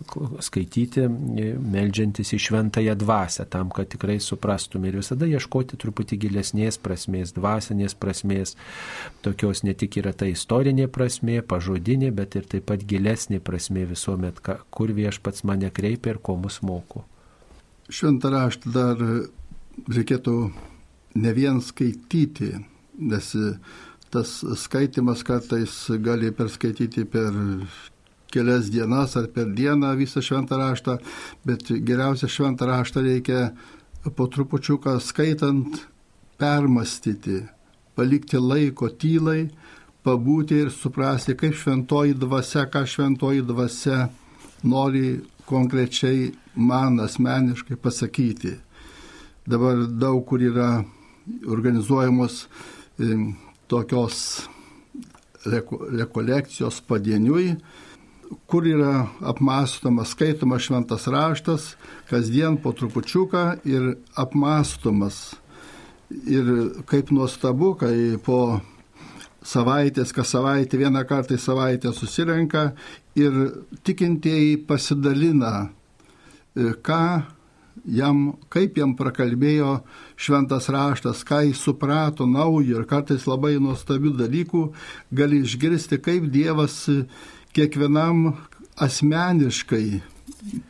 skaityti, e, melžiantis į šventąją dvasę, tam, kad tikrai suprastume ir visada ieškoti truputį gilesnės prasmės, dvasinės prasmės, tokios ne tik yra ta istorinė prasmė, pažodinė, bet ir taip pat gilesnė prasmė visuomet, kur viešpats mane kreipia ir ko mus moko. Šventą raštą dar reikėtų ne vien skaityti, nes tas skaitimas kartais gali perskaityti per kelias dienas ar per dieną visą šventą raštą, bet geriausia šventą raštą reikia po trupučiuką skaitant permastyti, palikti laiko tylai, pabūti ir suprasti, kaip šventoji dvasia, ką šventoji dvasia nori konkrečiai man asmeniškai pasakyti. Dabar daug kur yra organizuojamos tokios rekolekcijos padieniui, kur yra apmastomas, skaitomas šventas raštas, kasdien po trupučiuką ir apmastomas. Ir kaip nuostabu, kai po savaitės, kas savaitę, vieną kartą į savaitę susirenka ir tikintieji pasidalina, e, ką jam, kaip jam prakalbėjo šventas raštas, ką jis suprato naujo ir kartais labai nuostabių dalykų, gali išgirsti, kaip Dievas kiekvienam asmeniškai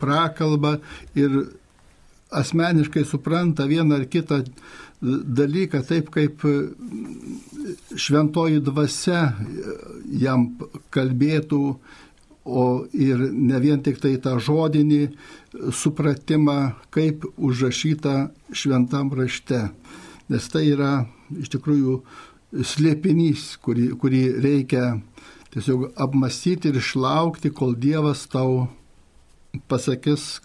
prakalba ir asmeniškai supranta vieną ar kitą dalyką taip, kaip šventoji dvasia jam kalbėtų o ir ne vien tik tai tą žodinį supratimą, kaip užrašyta šventam rašte. Nes tai yra iš tikrųjų slėpinys, kurį, kurį reikia tiesiog apmastyti ir išlaukti, kol Dievas tau pasakys,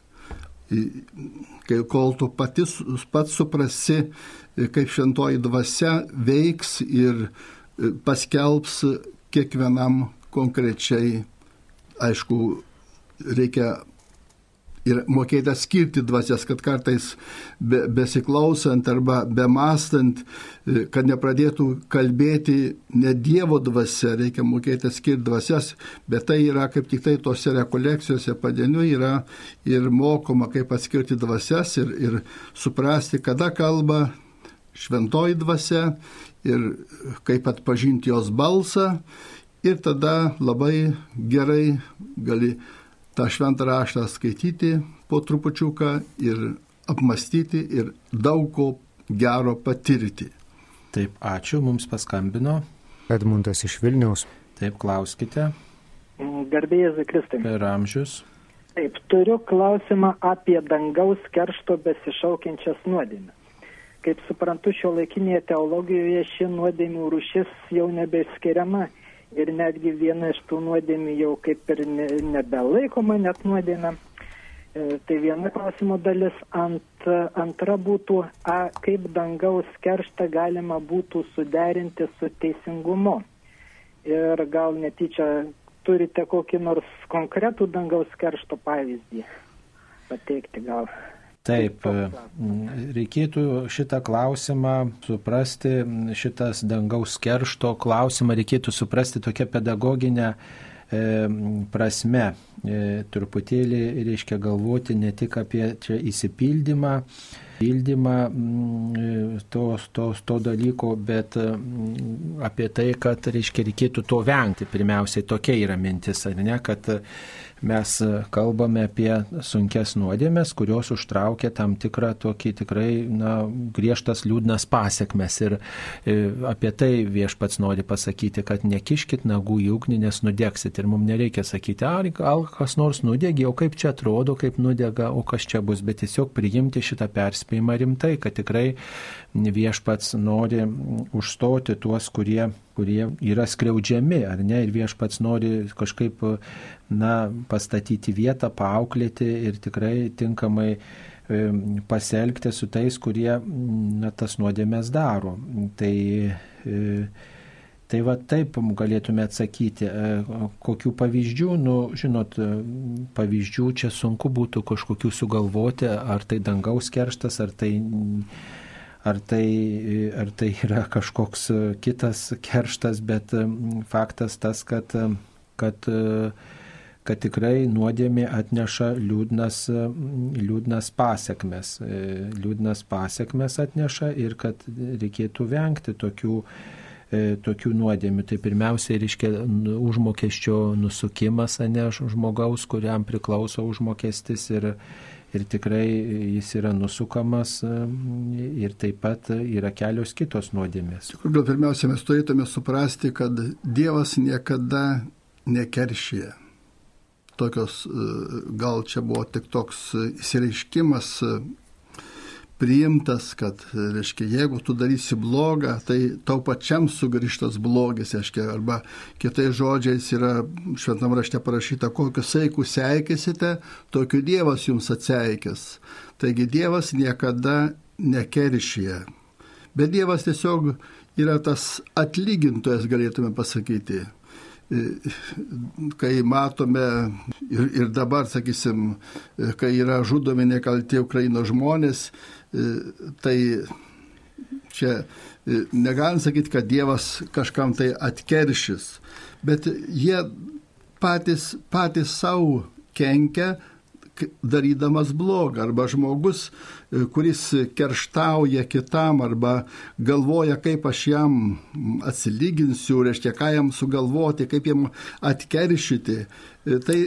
kol tu patys, pats suprasi, kaip šventoji dvasia veiks ir paskelbs kiekvienam konkrečiai aišku, reikia ir mokėti atskirti dvasias, kad kartais be, besiklausant arba bemastant, e, kad nepradėtų kalbėti ne Dievo dvasia, reikia mokėti atskirti dvasias, bet tai yra kaip tik tai tose rekolekcijose padienių yra ir mokoma, kaip atskirti dvasias ir, ir suprasti, kada kalba šventoji dvasia ir kaip atpažinti jos balsą ir tada labai gerai gali tą šventą raštą skaityti po trupučiuką ir apmastyti ir daug ko gero patirti. Taip, ačiū, mums paskambino. Edmundas iš Vilniaus. Taip, klauskite. Garbėjai Zikristai. Per amžius. Taip, turiu klausimą apie dangaus keršto besišaukiančias nuodėmės. Kaip suprantu, šio laikinėje teologijoje ši nuodėmių rušis jau nebeskiriama ir netgi viena iš tų nuodėmių jau kaip ir ne, nebelaikoma net nuodėmė. E, tai viena klausimo dalis. Ant, antra būtų, a, kaip dangaus kerštą galima būtų suderinti su teisingumu. Ir gal netyčia turite kokį nors konkretų dangaus keršto pavyzdį pateikti gal. Taip, reikėtų šitą klausimą suprasti, šitas dangaus keršto klausimą reikėtų suprasti tokia pedagoginė e, prasme. E, truputėlį reiškia galvoti ne tik apie čia įsipildymą, pildymą to, to, to dalyko, bet apie tai, kad reiškia reikėtų to vengti. Pirmiausiai tokia yra mintis, ar ne, kad mes kalbame apie sunkes nuodėmės, kurios užtraukia tam tikrą tokį tikrai na, griežtas liūdnas pasiekmes. Ir e, apie tai viešpats nori pasakyti, kad nekiškit nagų į ugnį, nes nudegsit. Ir mums nereikia sakyti, ar gal kas nors nudegė, o kaip čia atrodo, kaip nudega, o kas čia bus, bet tiesiog priimti šitą perspėjimą rimtai, kad tikrai viešpats nori užstoti tuos, kurie kurie yra skriaudžiami, ar ne, ir viešpats nori kažkaip, na, pastatyti vietą, paauklėti ir tikrai tinkamai e, pasielgti su tais, kurie, na, tas nuodėmės daro. Tai, e, tai va taip galėtume atsakyti, e, kokių pavyzdžių, nu, žinot, pavyzdžių čia sunku būtų kažkokių sugalvoti, ar tai dangaus kerštas, ar tai ar tai, ar tai yra kažkoks kitas kerštas, bet faktas tas, kad, kad, kad tikrai nuodėmė atneša liūdnas, liūdnas pasiekmes. Liūdnas pasiekmes atneša ir kad reikėtų vengti tokių tokių nuodėmių. Tai pirmiausia, reiškia užmokesčio nusukimas, ne žmogaus, kuriam priklauso užmokestis ir, ir tikrai jis yra nusukamas e, ir taip pat yra kelios kitos nuodėmės. Gal pirmiausia, mes turėtume suprasti, kad Dievas niekada nekeršyje. Tokios, e, gal čia buvo tik toks įsireiškimas priimtas, kad, reiškia, jeigu tu darysi blogą, tai tau pačiam sugrįžtas blogis, reiškia, arba kitais žodžiais yra šventam rašte parašyta, kokius saikus seikėsite, tokiu Dievas jums atseikės. Taigi Dievas niekada nekeršyje. Bet Dievas tiesiog yra tas atlygintojas, galėtume pasakyti kai matome ir, ir dabar, sakysim, kai yra žudomi nekalti Ukrainos žmonės, tai čia negalim sakyti, kad Dievas kažkam tai atkeršys, bet jie patys, patys savo kenkia darydamas blogą, arba žmogus, e, kuris kerštauja kitam, arba galvoja, kaip aš jam atsilyginsiu, reiškia, ką jam sugalvoti, kaip jam atkeršyti, e, tai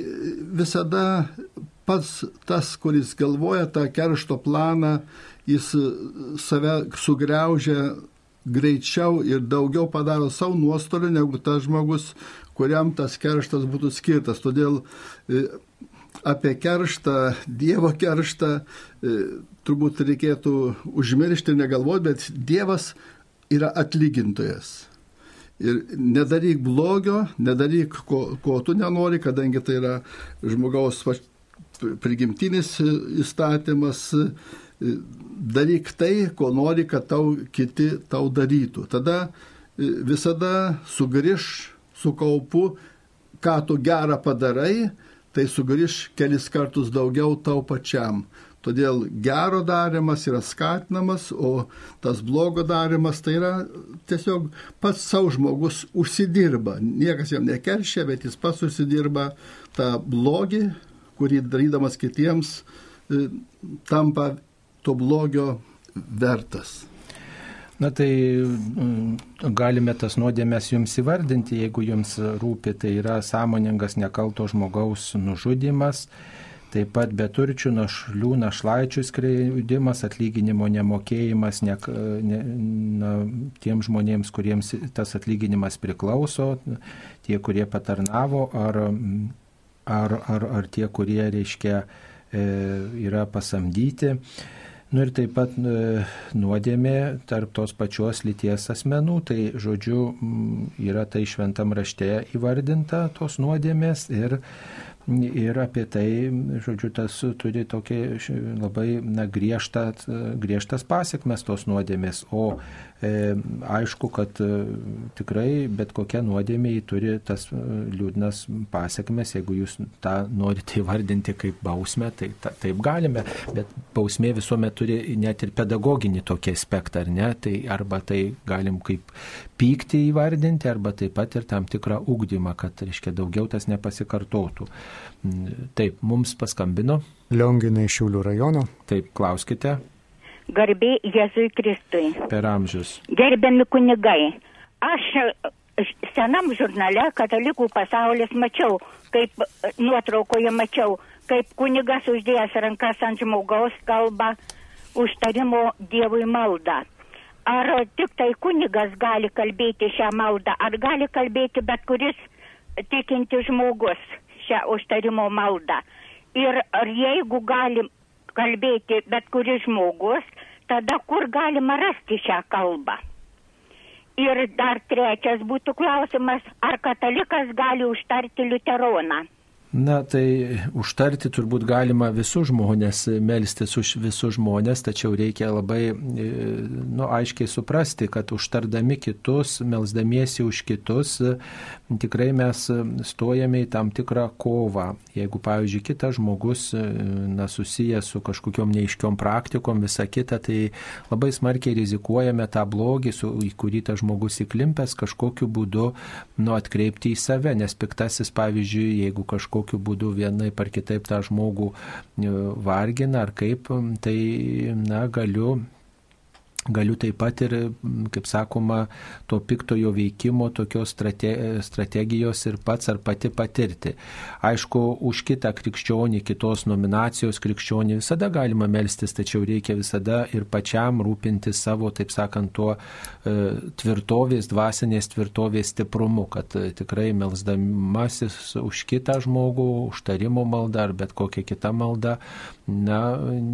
visada pats tas, kuris galvoja tą keršto planą, jis save sugriaužia greičiau ir daugiau padaro savo nuostolių negu tas žmogus, kuriam tas kerštas būtų skirtas. Todėl e, apie kerštą, Dievo kerštą e, turbūt reikėtų užmiršti ir negalvoti, bet Dievas yra atlygintojas. Ir nedaryk blogio, nedaryk, ko, ko tu nenori, kadangi tai yra žmogaus prigimtinis įstatymas, e, daryk tai, ko nori, kad tau kiti tau darytų. Tada e, visada sugrįž su kaupu, ką tu gerą padarai, tai sugrįž kelis kartus daugiau tau pačiam. Todėl gero darimas yra skatinamas, o tas blogo darimas tai yra tiesiog pats savo žmogus užsidirba. Niekas jam nekeršia, bet jis pats užsidirba tą blogį, kurį darydamas kitiems e, tampa to blogio vertas. Na tai mm, galime tas nuodėmės jums įvardinti, jeigu jums rūpi, tai yra sąmoningas nekalto žmogaus nužudimas, taip pat beturčių našlių našlaičių skreidimas, atlyginimo nemokėjimas ne, ne, na, tiem žmonėms, kuriems tas atlyginimas priklauso, tie, kurie patarnavo, ar, ar, ar, ar tie, kurie, reiškia, e, yra pasamdyti. Nu ir taip pat e, nuodėmė tarp tos pačios lyties asmenų, tai žodžiu yra tai šventam rašte įvardinta tos nuodėmės ir Ir apie tai, žodžiu, tas turi tokį labai na, griežtą, griežtas pasiekmes tos nuodėmės. O aišku, kad e, tikrai bet kokia nuodėmė turi tas e, liūdnas pasiekmes. Jeigu jūs tą norite įvardinti kaip bausmę, tai ta, taip galime. Bet bausmė visuomet turi net ir pedagoginį tokį aspektą, ar ne? Tai arba tai galim kaip pykti įvardinti, arba taip pat ir tam tikrą ugdymą, kad, reiškia, daugiau tas nepasikartotų. Taip, mums paskambino. Lionginai Šiaulių rajono. Taip, klauskite. Garbė Jėzui Kristui. Per amžius. Gerbiami kunigai, aš senam žurnale Katalikų pasaulis mačiau, kaip nuotraukoje mačiau, kaip kunigas uždėjęs rankas ant žmogaus kalba užtarimo Dievui maldą. Ar tik tai kunigas gali kalbėti šią maldą, ar gali kalbėti bet kuris tikinti žmogus? šią užtarimo maldą. Ir ar jeigu gali kalbėti bet kuris žmogus, tada kur galima rasti šią kalbą? Ir dar trečias būtų klausimas, ar katalikas gali užtarti liuteroną? Na, tai užtarti turbūt galima visus žmonės, melstis už visus žmonės, tačiau reikia labai, e, nu, aiškiai suprasti, kad užtardami kitus, melsdamiesi už kitus, tikrai mes stojame į tam tikrą kovą. Jeigu, pavyzdžiui, kitas žmogus, e, na, susijęs su kažkokiam neiškiom praktikom, visa kita, tai labai smarkiai rizikuojame tą blogį, su, į kurį tas žmogus įklimpęs, kažkokiu būdu, nu, atkreipti į save, nes piktasis, pavyzdžiui, jeigu kažkokiu kokiu būdu vienai par kitaip tą žmogų e, vargina ar kaip, tai na, galiu galiu taip pat ir, kaip sakoma, to piktojo veikimo, tokios strate, strategijos ir pats ar pati patirti. Aišku, už kitą krikščionį, kitos nominacijos krikščionį visada galima melstis, tačiau reikia visada ir pačiam rūpinti savo, taip sakant, tuo tvirtovės, dvasinės tvirtovės stiprumu, kad e, tikrai melsdamasis už kitą žmogų, užtarimo maldą ar bet kokią kitą maldą, na,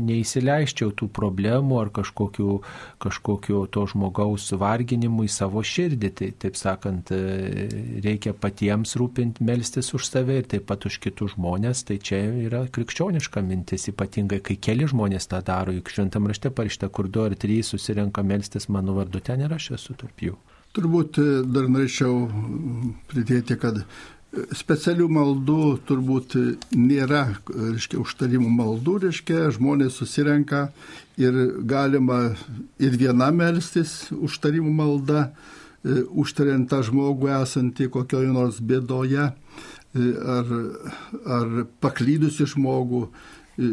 neįsileiščiau tų problemų ar kažkokių kažkokio to žmogaus varginimui savo širdį. Tai, taip sakant, e, reikia patiems rūpinti, melstis už save ir taip pat už kitus žmonės. Tai čia yra krikščioniška mintis, ypatingai kai keli žmonės tą daro. Juk šventam rašte parašta, kur du ar trys susirenka melstis mano vardu, ten ir aš esu tarp jų. Turbūt e, dar norėčiau pridėti, kad specialių maldų turbūt nėra, reiškia, užtarimų maldų, reiškia, žmonės susirenka ir galima ir viena melstis užtarimų malda, e, užtariant tą žmogų esantį kokioje nors bėdoje e, ar, ar paklydusi žmogų. E,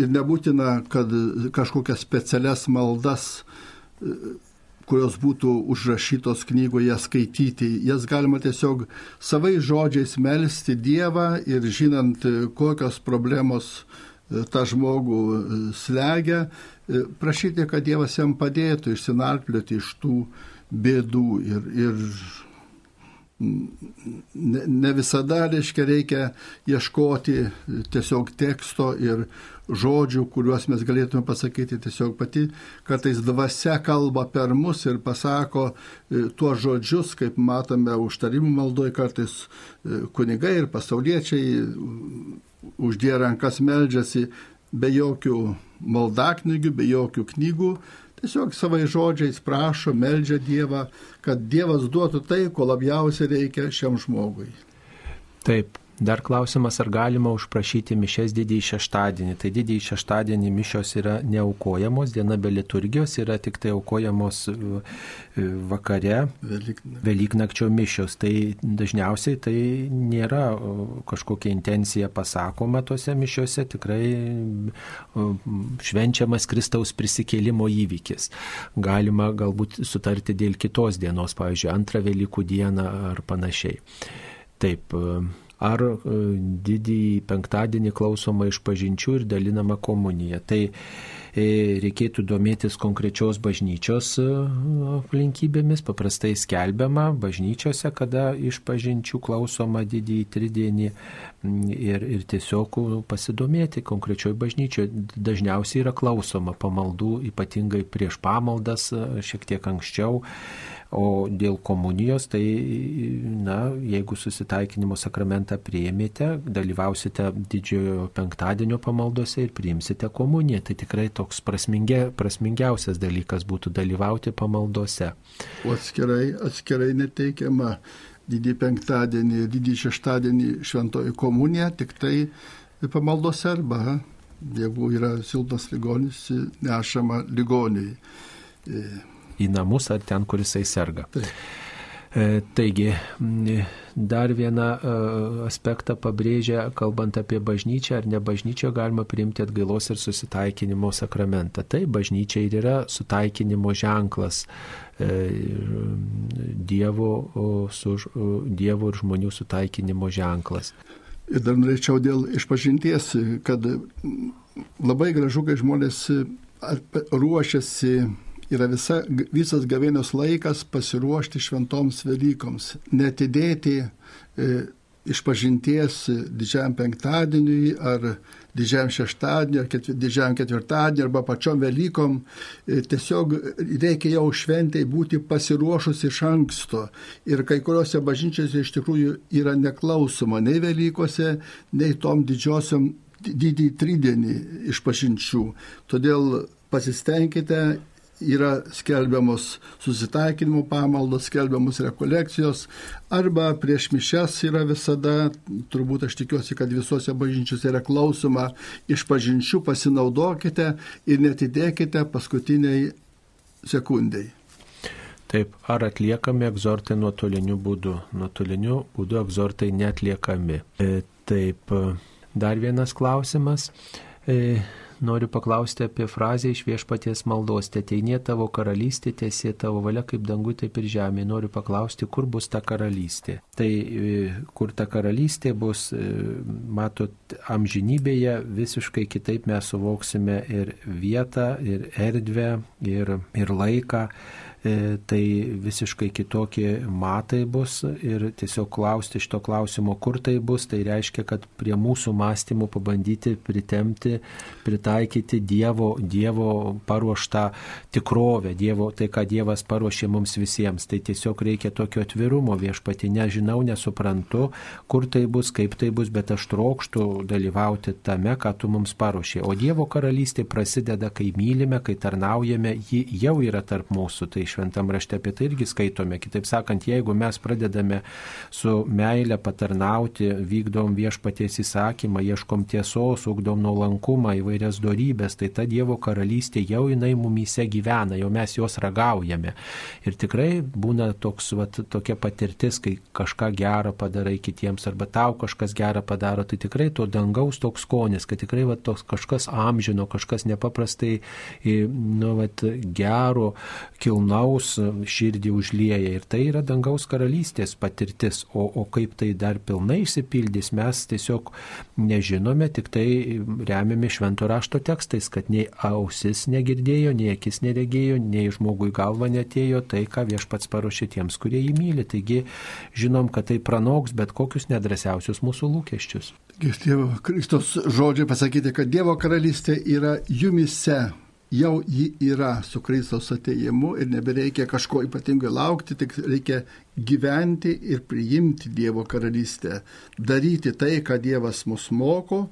ir nebūtina, kad kažkokias specialias maldas kurios būtų užrašytos knygoje skaityti. Jas galima tiesiog savai žodžiais melstį Dievą ir žinant, kokios problemos e, tą žmogų e, slegia, e, prašyti, kad Dievas jam padėtų išsinarplioti iš tų bėdų ir, ir ne, ne visada, reiškia, reikia ieškoti tiesiog teksto ir žodžių, kuriuos mes galėtume pasakyti tiesiog pati, kartais dvasia kalba per mus ir pasako e, tuos žodžius, kaip matome užtarimų maldoj, kartais e, kunigai ir pasauliečiai uždė rankas meldžiasi be jokių maldaknygių, be jokių knygų, tiesiog savai žodžiais prašo, meldžia Dievą, kad Dievas duotų tai, ko labiausiai reikia šiam žmogui. Taip, Dar klausimas, ar galima užprašyti mišes didįjį šeštadienį. Tai didįjį šeštadienį mišios yra neaukojamos, diena be liturgijos yra tik tai aukojamos e, e, vakare, Velyknakčio mišios. Tai dažniausiai tai nėra kažkokia intencija pasakoma tose mišiose, tikrai švenčiamas Kristaus prisikėlimo įvykis. Galima galbūt sutarti dėl kitos dienos, pavyzdžiui, antrą Velykų dieną ar panašiai. Taip, ar e, didįjį penktadienį klausoma iš pažinčių ir dalinama komunija. Tai E, reikėtų domėtis konkrečios bažnyčios e, aplinkybėmis, paprastai skelbiama bažnyčiose, kada iš pažinčių klausoma didįjį tridienį ir, ir tiesiog pasidomėti konkrečioje bažnyčioje. Dažniausiai yra klausoma pamaldų, ypatingai prieš pamaldas, šiek tiek anksčiau. O dėl komunijos, tai, na, jeigu susitaikinimo sakramentą priėmėte, dalyvausite didžiojo penktadienio pamaldose ir priimsite komuniją. Tai tikrai toks prasmingia, prasmingiausias dalykas būtų dalyvauti pamaldose. O atskirai, atskirai neteikiama didį penktadienį, didį šeštadienį šventoji komunija, tik tai pamaldose arba, jeigu yra silpnas ligonis, nešama ligoniai į namus ar ten, kur jisai serga. Taip. E, taigi, dar vieną e, aspektą pabrėžia, kalbant apie bažnyčią ar ne bažnyčią, galima priimti atgailos ir susitaikinimo sakramentą. Tai bažnyčia ir yra sutaikinimo ženklas e, dievo, su, dievo ir žmonių sutaikinimo ženklas. Ir dar norėčiau dėl išpažinties, kad labai gražu, kai žmonės ruošiasi yra visa, visas gavėnios laikas pasiruošti šventoms Velykoms, netidėti e, išpažinties didžiajam penktadieniui ar didžiajam šeštadieniui ar ketvi, didžiajam ketvirtadieniui arba pačiom Velykom. E, tiesiog reikia jau šventai būti pasiruošus iš anksto. Ir kai kuriuose bažnyčiose iš tikrųjų yra neklausoma nei Velykose, nei tom didžiosiom didį tridienį išpažinčių. Todėl pasistengkite yra skelbiamos susitaikinimo pamaldos, skelbiamos rekolekcijos, arba prieš mišes yra visada, turbūt aš tikiuosi, kad visose bažnyčiose yra klausoma iš pažinčių, pasinaudokite ir netidėkite paskutiniai sekundai. Taip, ar atliekami egzortai nuotoliniu būdu? Nuotoliniu būdu egzortai netliekami. E, taip, dar vienas klausimas. E, noriu paklausti apie frazę iš viešpaties maldos, teteinė tavo karalystė, tiesie tavo valia kaip dangu, taip ir žemė. Noriu paklausti, kur bus ta karalystė. Tai e, kur ta karalystė bus, e, matot, amžinybėje visiškai kitaip mes suvoksime ir vietą, ir erdvę, ir, ir laiką. E, tai visiškai kitokie matai bus ir tiesiog klausti šito klausimo, kur tai bus, tai reiškia, kad prie mūsų mąstymų pabandyti pritemti, pritaikyti Dievo, dievo paruoštą tikrovę, dievo, tai ką Dievas paruošė mums visiems. Tai tiesiog reikia tokio atvirumo viešpati, nežinau, nesuprantu, kur tai bus, kaip tai bus, bet aš trokštų dalyvauti tame, ką tu mums paruošė. O Dievo karalystė prasideda, kai mylime, kai tarnaujame, ji jau yra tarp mūsų. Tai šventam rašte apie tai irgi skaitome. Kitaip sakant, jeigu mes pradedame su meilė patarnauti, vykdom viešpaties įsakymą, ieškom tiesos, ugdom nuolankumą, įvairias darybės, tai ta Dievo karalystė jau jinai mumyse gyvena, jau mes jos ragaujame. Ir tikrai būna toks, vat, tokia patirtis, kai kažką gerą padarai kitiems arba tau kažkas gerą padaro, tai tikrai to dangaus toks skonis, kad tikrai vat, toks kažkas amžino, kažkas nepaprastai nu, vat, gero, kilna dangaus širdį užlieja ir tai yra dangaus karalystės patirtis, o, o kaip tai dar pilnai išsipildys, mes tiesiog nežinome, tik tai remiame švento rašto tekstais, kad nei ausis negirdėjo, nei akis neregėjo, nei žmogui galva netėjo tai, ką viešpats paruošė tiems, kurie jį myli. Taigi žinom, kad tai pranoks bet kokius nedrasiausius mūsų lūkesčius. Dievo Kristos žodžiai pasakyti, kad Dievo karalystė yra jumise jau ji yra su Kristaus ateimu ir nebereikia kažko ypatingai laukti, tik reikia gyventi ir priimti Dievo karalystę, daryti tai, ką Dievas mus moko,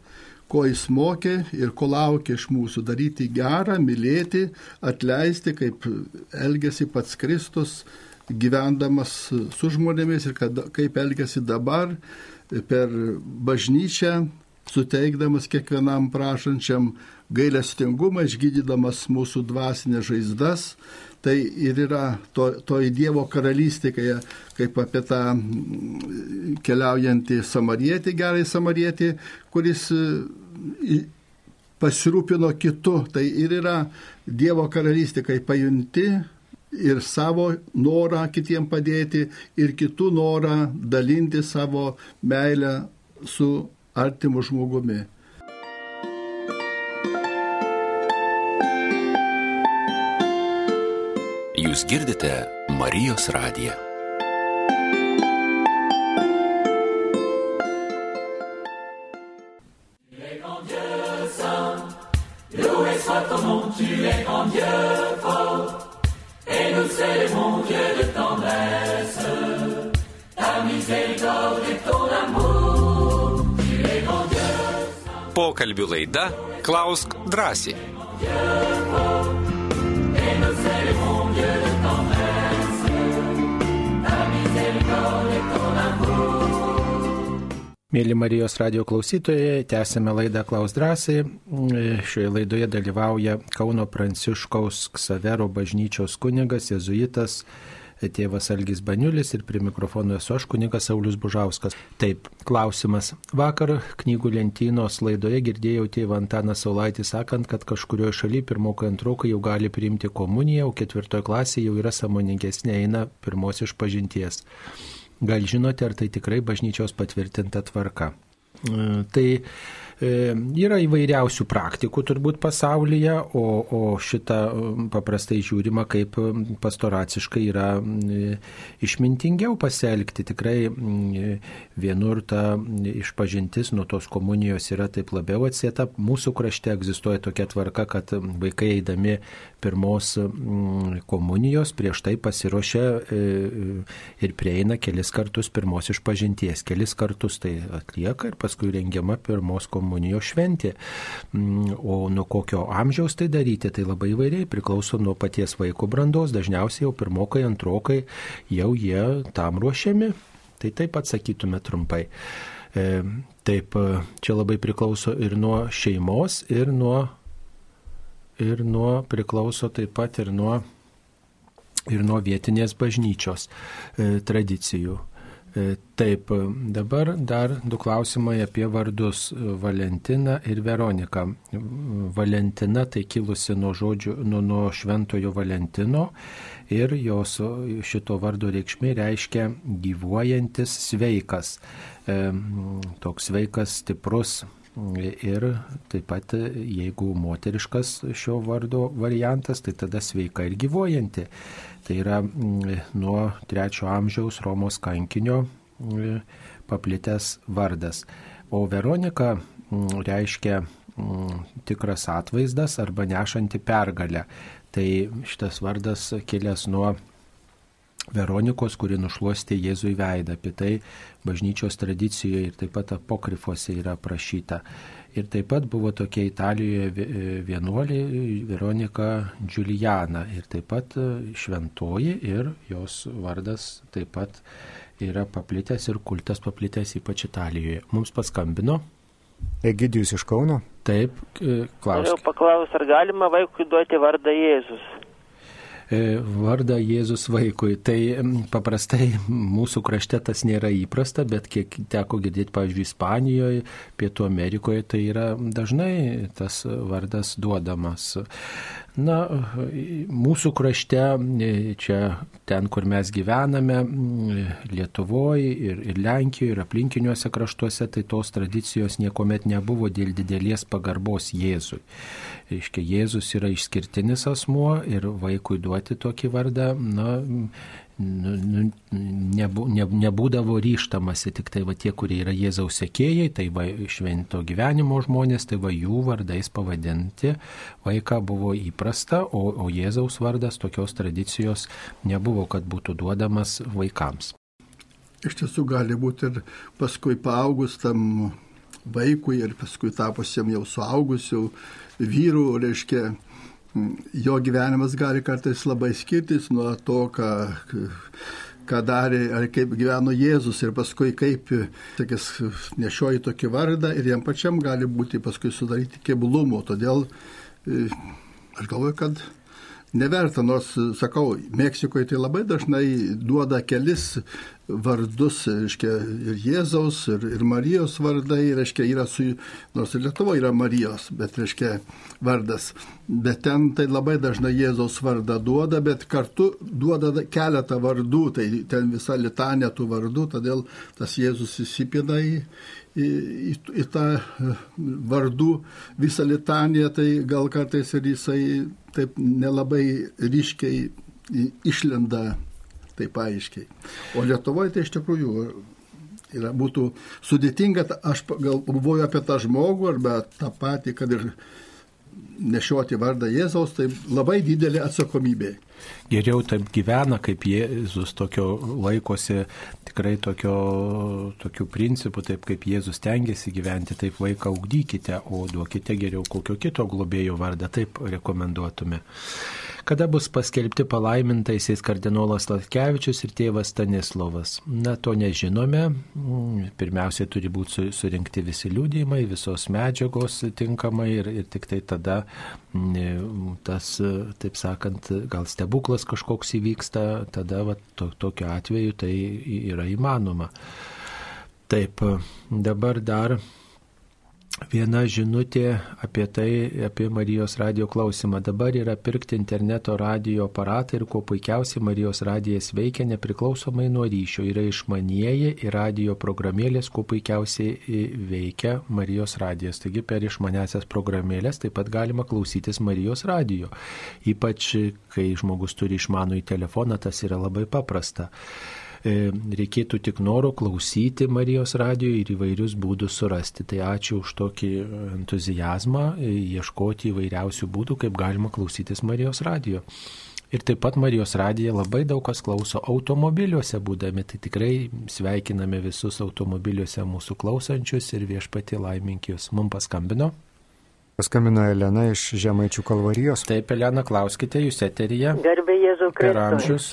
ko jis mokė ir ko laukia iš mūsų, daryti gerą, mylėti, atleisti, kaip elgesi pats Kristus, gyvendamas su žmonėmis ir kad, kaip elgesi dabar per bažnyčią, suteikdamas kiekvienam prašančiam gailestingumą, išgydydamas mūsų dvasinės žaizdas. Tai ir yra to, toji Dievo karalystė, kai, kaip apie tą keliaujantį samarietį, gerai samarietį, kuris e, pasirūpino kitu. Tai ir yra Dievo karalystė, kai pajunti ir savo norą kitiem padėti, ir kitų norą dalinti savo meilę su artimu žmogumi. Jūs girdite Marijos radiją. Pokalbių laida Klausk drąsiai. Mėly Marijos radio klausytojai, tęsime laidą Klaus drąsiai. Šioje laidoje dalyvauja Kauno Pranciškaus Ksavero bažnyčios kunigas, jezuitas tėvas Algis Baniulis ir prie mikrofono esu aš kunigas Saulis Bužauskas. Taip, klausimas. Vakar knygų lentynos laidoje girdėjau tėvą Antaną Saulaitį sakant, kad kažkurioje šalyje pirmokai antrokai jau gali priimti komuniją, o ketvirtoje klasėje jau yra samoningesnė eina pirmos iš pažinties. Gal žinote, ar tai tikrai bažnyčios patvirtinta tvarka? Tai yra įvairiausių praktikų turbūt pasaulyje, o, o šitą paprastai žiūrima, kaip pastoraciškai yra išmintingiau pasielgti. Tikrai vienur ta išpažintis nuo tos komunijos yra taip labiau atsieta. Mūsų krašte egzistuoja tokia tvarka, kad vaikai eidami pirmos komunijos prieš tai pasiruošia ir prieina kelis kartus pirmos išpažinties. Kelis kartus tai atlieka ir paskui rengiama pirmos komunijos šventė. O nuo kokio amžiaus tai daryti, tai labai įvairiai priklauso nuo paties vaiko brandos. Dažniausiai jau pirmokai, antrokai jau jie tam ruošiami. Tai taip atsakytume trumpai. E, taip, čia labai priklauso ir nuo šeimos, ir nuo, ir nuo priklauso taip pat ir nuo, ir nuo vietinės bažnyčios e, tradicijų. Taip, dabar dar du klausimai apie vardus - Valentina ir Veronika. Valentina tai kilusi nuo, žodžių, nuo, nuo šventojo Valentino ir jos šito vardo reikšmė reiškia gyvuojantis sveikas. Toks sveikas, stiprus, Ir taip pat, jeigu moteriškas šio vardo variantas, tai tada sveika ir gyvuojanti. Tai yra nuo trečio amžiaus Romos kankinio paplitęs vardas. O Veronika reiškia tikras atvaizdas arba nešanti pergalę. Tai šitas vardas kilęs nuo Veronikos, kuri nušuostė Jėzui veidą. Apie tai bažnyčios tradicijoje ir taip pat apokrifuose yra prašyta. Ir taip pat buvo tokia Italijoje vienuolė Veronika Giuliana. Ir taip pat šventoji ir jos vardas taip pat yra paplitęs ir kultas paplitęs ypač Italijoje. Mums paskambino. Egidijus iš Kauno. Taip, klausiu. Noriu paklausti, ar galima vaikui duoti vardą Jėzus? Vardą Jėzus vaikui. Tai paprastai mūsų krašte tas nėra įprasta, bet kiek teko girdėti, pavyzdžiui, Ispanijoje, Pietų Amerikoje, tai yra dažnai tas vardas duodamas. Na, mūsų krašte, čia ten, kur mes gyvename, Lietuvoje ir, ir Lenkijoje, ir aplinkiniuose kraštuose, tai tos tradicijos niekuomet nebuvo dėl didelės pagarbos Jėzui. Reiškia, Jėzus yra išskirtinis asmuo ir vaikui duoti tokį vardą, na, nu, nu, nebū, ne, nebūdavo ryštamasi tik tai va tie, kurie yra Jėzaus sekėjai, tai va švento gyvenimo žmonės, tai va jų vardais pavadinti vaiką buvo įprasta, o, o Jėzaus vardas tokios tradicijos nebuvo, kad būtų duodamas vaikams. Iš tiesų gali būti ir paskui paaugus tam vaikui ir paskui tapusiam jau suaugusiu vyrų, reiškia, jo gyvenimas gali kartais labai skirtis nuo to, ką, ką darė ar kaip gyveno Jėzus ir paskui kaip, sakys, nešioji tokį vardą ir jam pačiam gali būti paskui sudaryti keblumų. Todėl aš galvoju, kad neverta, nors, sakau, Meksikoje tai labai dažnai duoda kelis vardus, reiškia, ir Jėzaus, ir, ir Marijos vardai, reiškia, yra su, nors ir Lietuvoje yra Marijos, bet, reiškia, vardas. Bet ten tai labai dažnai Jėzaus vardą duoda, bet kartu duoda keletą vardų, tai ten visa litanė tų vardų, todėl tas Jėzus įsipina į, į, į, į tą vardų visą litaniją, tai gal kartais ir jisai taip nelabai ryškiai išlenda taip aiškiai. O Lietuvoje tai iš tikrųjų yra, būtų sudėtinga, aš galvoju apie tą žmogų arba tą patį, kad ir nešioti vardą Jėzaus, tai labai didelė atsakomybė. Geriau taip gyvena, kaip Jėzus tokio laikosi, tikrai tokio, tokių principų, taip kaip Jėzus tengiasi gyventi, taip vaiką ugdykite, o duokite geriau kokio kito globėjo vardą, taip rekomenduotume kada bus paskelbti palaimintaisiais kardinolas Latkevičius ir tėvas Stanislovas. Na, to nežinome. Pirmiausia, turi būti surinkti visi liūdėjimai, visos medžiagos tinkamai ir, ir tik tai tada tas, taip sakant, gal stebuklas kažkoks įvyksta, tada va, to, tokiu atveju tai yra įmanoma. Taip, dabar dar viena žinutė apie tai, apie Marijos radio klausimą. Dabar yra pirkti interneto radio aparatą ir kuo puikiausiai Marijos radijas veikia nepriklausomai nuo ryšio. Yra išmanieji ir radio programėlės, kuo puikiausiai veikia Marijos radijas. Taigi per išmanesias programėlės taip pat galima klausytis Marijos radio. Ypač kai žmogus turi išmanų į telefoną, tas yra labai paprasta. E, reikėtų tik noro klausyti Marijos radijo ir įvairius būdus surasti. Tai ačiū už tokį entuzijazmą, e, ieškoti įvairiausių būdų, kaip galima klausytis Marijos radijo. Ir taip pat Marijos radiją labai daug kas klauso automobiliuose būdami, tai tikrai sveikiname visus automobiliuose mūsų klausančius ir viešpati laiminkius. Mums paskambino. Paskambino Elena iš Žemaičių kalvarijos. Taip, Elena, klauskite, jūs eterija. Garbė Jėzų Kristų. Per amžius.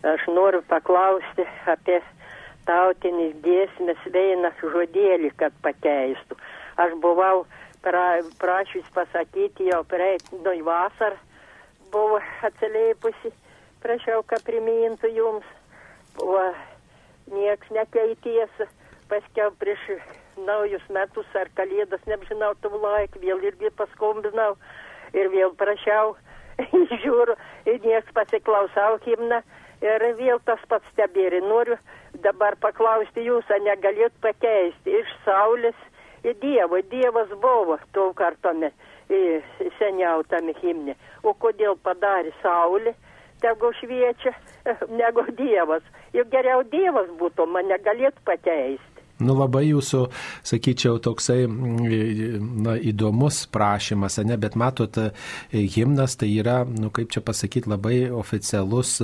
Aš noriu paklausti apie tautinis giesmės veina žodėlį, kad pakeistų. Aš buvau pra, prašys pasakyti jau praeitoj vasar, buvo atsilėpusi, prašiau, kad primintų jums, buvo nieks nekeities, paskiau prieš naujus metus ar kalėdas, nežinau, tu laik, vėl irgi paskombinau ir vėl prašiau, (laughs) žiūriu, ir nieks pasiklausau himną ir vėl tas pats tebėri. Noriu dabar paklausti jūs, ar negalėt pakeisti iš Saulės į Dievą. Dievas buvo tuo kartame seniautame himne. O kodėl padarė Saulė, tegu šviečia, negu Dievas. Juk geriau Dievas būtų, man negalėt pakeisti. Nu labai jūsų, sakyčiau, toksai na, įdomus prašymas, ne, bet matot, himnas tai yra, nu kaip čia pasakyti, labai oficialus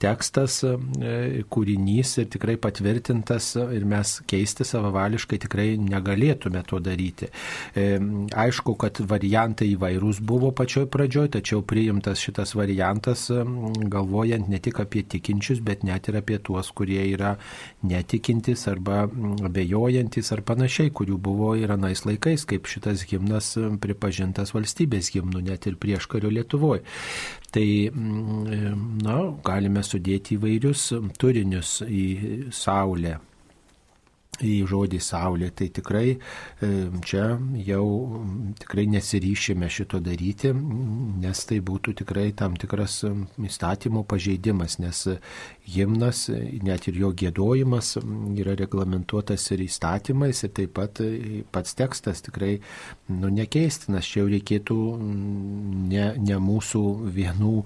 tekstas, e, kūrinys ir tikrai patvirtintas ir mes keisti savavališkai tikrai negalėtume to daryti. E, aišku, kad variantai įvairūs buvo pačioj pradžioj, tačiau priimtas šitas variantas galvojant ne tik apie tikinčius, bet net ir apie tuos, kurie yra netikintis arba abejojantis ar panašiai, kurių buvo ir anais laikais, kaip šitas himnas pripažintas valstybės himnu, net ir prieš kario Lietuvoje. Tai, na, galime sudėti įvairius turinius į Saulę į žodį Saulė, tai tikrai e, čia jau tikrai nesiryšime šito daryti, nes tai būtų tikrai tam tikras įstatymo pažeidimas, nes himnas, net ir jo gėdojimas yra reglamentuotas ir įstatymais ir taip pat pats tekstas tikrai nu, nekeistinas, čia jau reikėtų ne, ne mūsų vienų,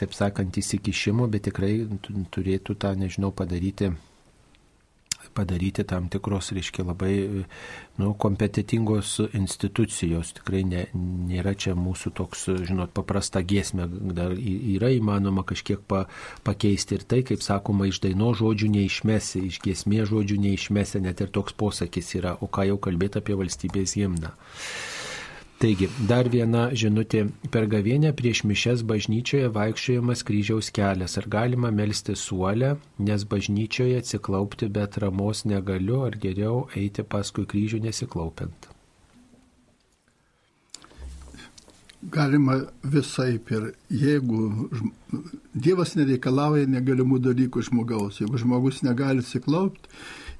taip sakant, įsikišimo, bet tikrai turėtų tą, nežinau, padaryti padaryti tam tikros, reiškia, labai nu, kompetitingos institucijos. Tikrai ne, nėra čia mūsų toks, žinot, paprasta giesmė, dar yra įmanoma kažkiek pa, pakeisti ir tai, kaip sakoma, iš daino žodžių neišmesi, iš giesmė žodžių neišmesi, net ir toks posakis yra, o ką jau kalbėti apie valstybės himną. Taigi, dar viena žinutė. Per gavienę prieš mišes bažnyčioje vaikščiojamas kryžiaus kelias. Ar galima melstį suolę, nes bažnyčioje atsiklaupti be atramos negaliu, ar geriau eiti paskui kryžių nesiklaupiant? galima visaip ir jeigu Dievas nereikalauja negalimų dalykų žmogaus, jeigu žmogus negali siklaupti,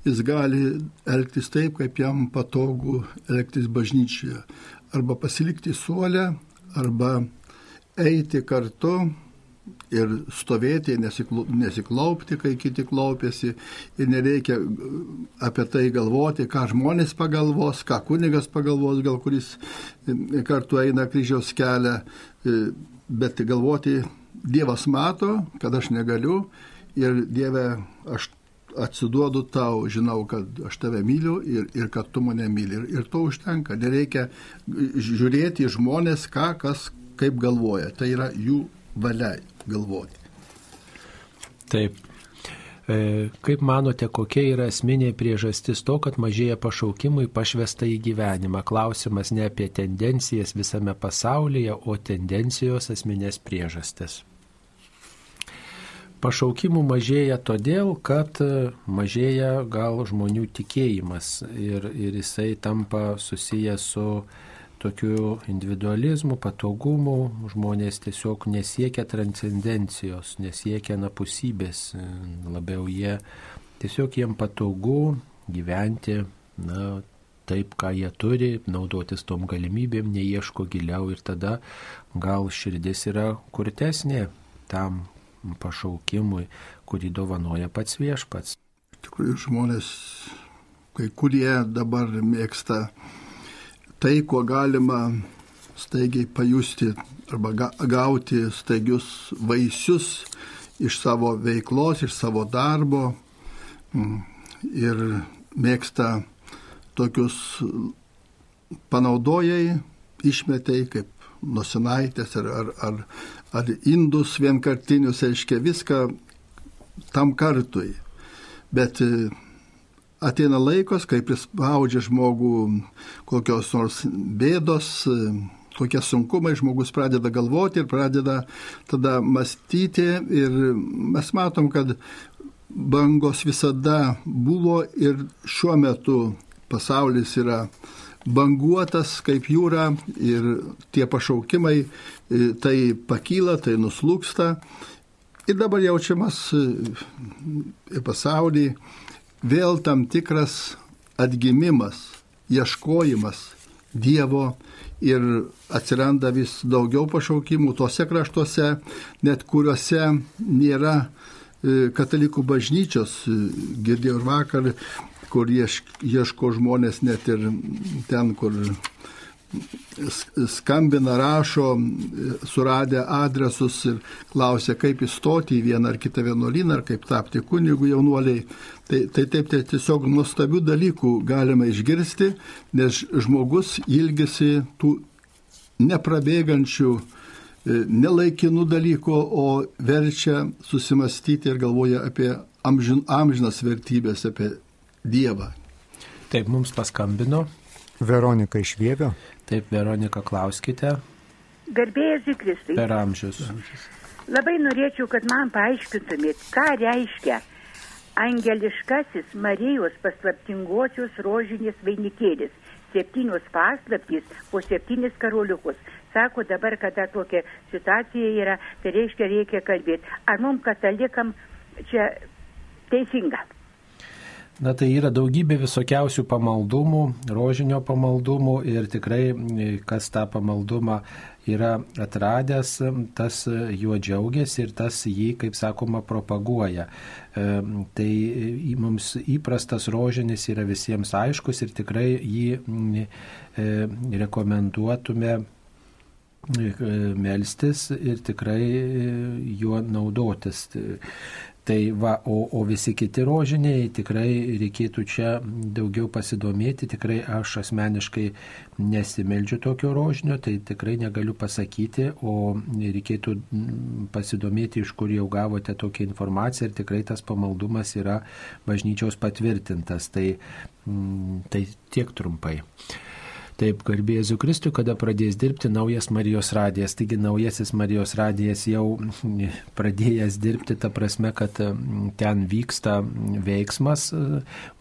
jis gali elgtis taip, kaip jam patogu elgtis bažnyčioje. Arba pasilikti suolę, arba eiti kartu ir stovėti, nesiklaupti, kai kiti klaupėsi ir nereikia apie tai galvoti, ką žmonės pagalvos, ką kunigas pagalvos, gal kuris kartu eina kryžiaus kelią, bet galvoti, Dievas mato, kad aš negaliu ir Dieve, aš atsiduodu tau, žinau, kad aš tave myliu ir, ir kad tu mane myli. Ir, ir to užtenka. Nereikia žiūrėti žmonės, ką kas kaip galvoja. Tai yra jų valia galvoti. Taip. E, kaip manote, kokia yra esminė priežastis to, kad mažėja pašaukimui pašvesta į gyvenimą? Klausimas ne apie tendencijas visame pasaulyje, o tendencijos esminės priežastis. Pašaukimų mažėja todėl, kad mažėja gal žmonių tikėjimas ir, ir jisai tampa susijęs su tokiu individualizmu, patogumu, žmonės tiesiog nesiekia transcendencijos, nesiekia napusybės, labiau jie tiesiog jiem patogu gyventi, na, taip, ką jie turi, naudotis tom galimybėm, neieško giliau ir tada gal širdis yra kurtesnė tam pašaukimui, kurį dovanoja pats viešpats. Tikrųjų, žmonės, kai kurie dabar mėgsta tai, kuo galima staigiai pajusti arba gauti staigius vaisius iš savo veiklos, iš savo darbo mm, ir mėgsta tokius panaudojai, išmetai kaip nusinaitės ar, ar, ar, ar indus vienkartinius, reiškia viską tam kartui. Bet ateina laikas, kai prispaudžia žmogų kokios nors bėdos, kokie sunkumai, žmogus pradeda galvoti ir pradeda tada mąstyti ir mes matom, kad bangos visada buvo ir šiuo metu pasaulis yra banguotas kaip jūra ir tie pašaukimai e, tai pakyla, tai nuslūksta. Ir dabar jaučiamas e, pasaulyje vėl tam tikras atgimimas, ieškojimas Dievo ir atsiranda vis daugiau pašaukimų tose kraštuose, net kuriuose nėra e, katalikų bažnyčios. Girdėjau ir vakar, kur ieško žmonės net ir ten, kur skambina, rašo, suradę adresus ir klausia, kaip įstoti į vieną ar kitą vienuolyną, ar kaip tapti kunigų jaunuoliai. Tai, tai taip tai tiesiog nuostabių dalykų galima išgirsti, nes žmogus ilgisi tų neprabėgančių, e, nelaikinų dalykų, o verčia susimastyti ir galvoja apie amžin, amžinas vertybės, apie Dievą. Taip, mums paskambino. Veronika iš Vievio. Taip, Veronika, klauskite. Garbėjai Kristai. Per amžius. Labai norėčiau, kad man paaiškintumėt, ką reiškia angeliškasis Marijos paslaptingosios rožinės vainikėlis. Septynios paslaptys po septynis karoliukus. Sako dabar, kada tokia situacija yra, tai reiškia reikia kalbėti. Ar mums katalikam čia teisinga? Na tai yra daugybė visokiausių pamaldumų, rožinio pamaldumų ir tikrai kas tą pamaldumą yra atradęs, tas juo džiaugiasi ir tas jį, kaip sakoma, propaguoja. E, tai mums įprastas rožinis yra visiems aiškus ir tikrai jį e, rekomenduotume e, melstis ir tikrai juo naudotis. Tai va, o, o visi kiti rožiniai tikrai reikėtų čia daugiau pasidomėti, tikrai aš asmeniškai nesimeldžiu tokio rožinio, tai tikrai negaliu pasakyti, o reikėtų mm, pasidomėti, iš kur jau gavote tokią informaciją ir tikrai tas pamaldumas yra bažnyčios patvirtintas. Tai, mm, tai tiek trumpai. Taip, garbėsiu Kristui, kada pradės dirbti naujas Marijos radijas. Taigi naujasis Marijos radijas jau (laughs) pradėjęs dirbti, ta prasme, kad ten vyksta veiksmas,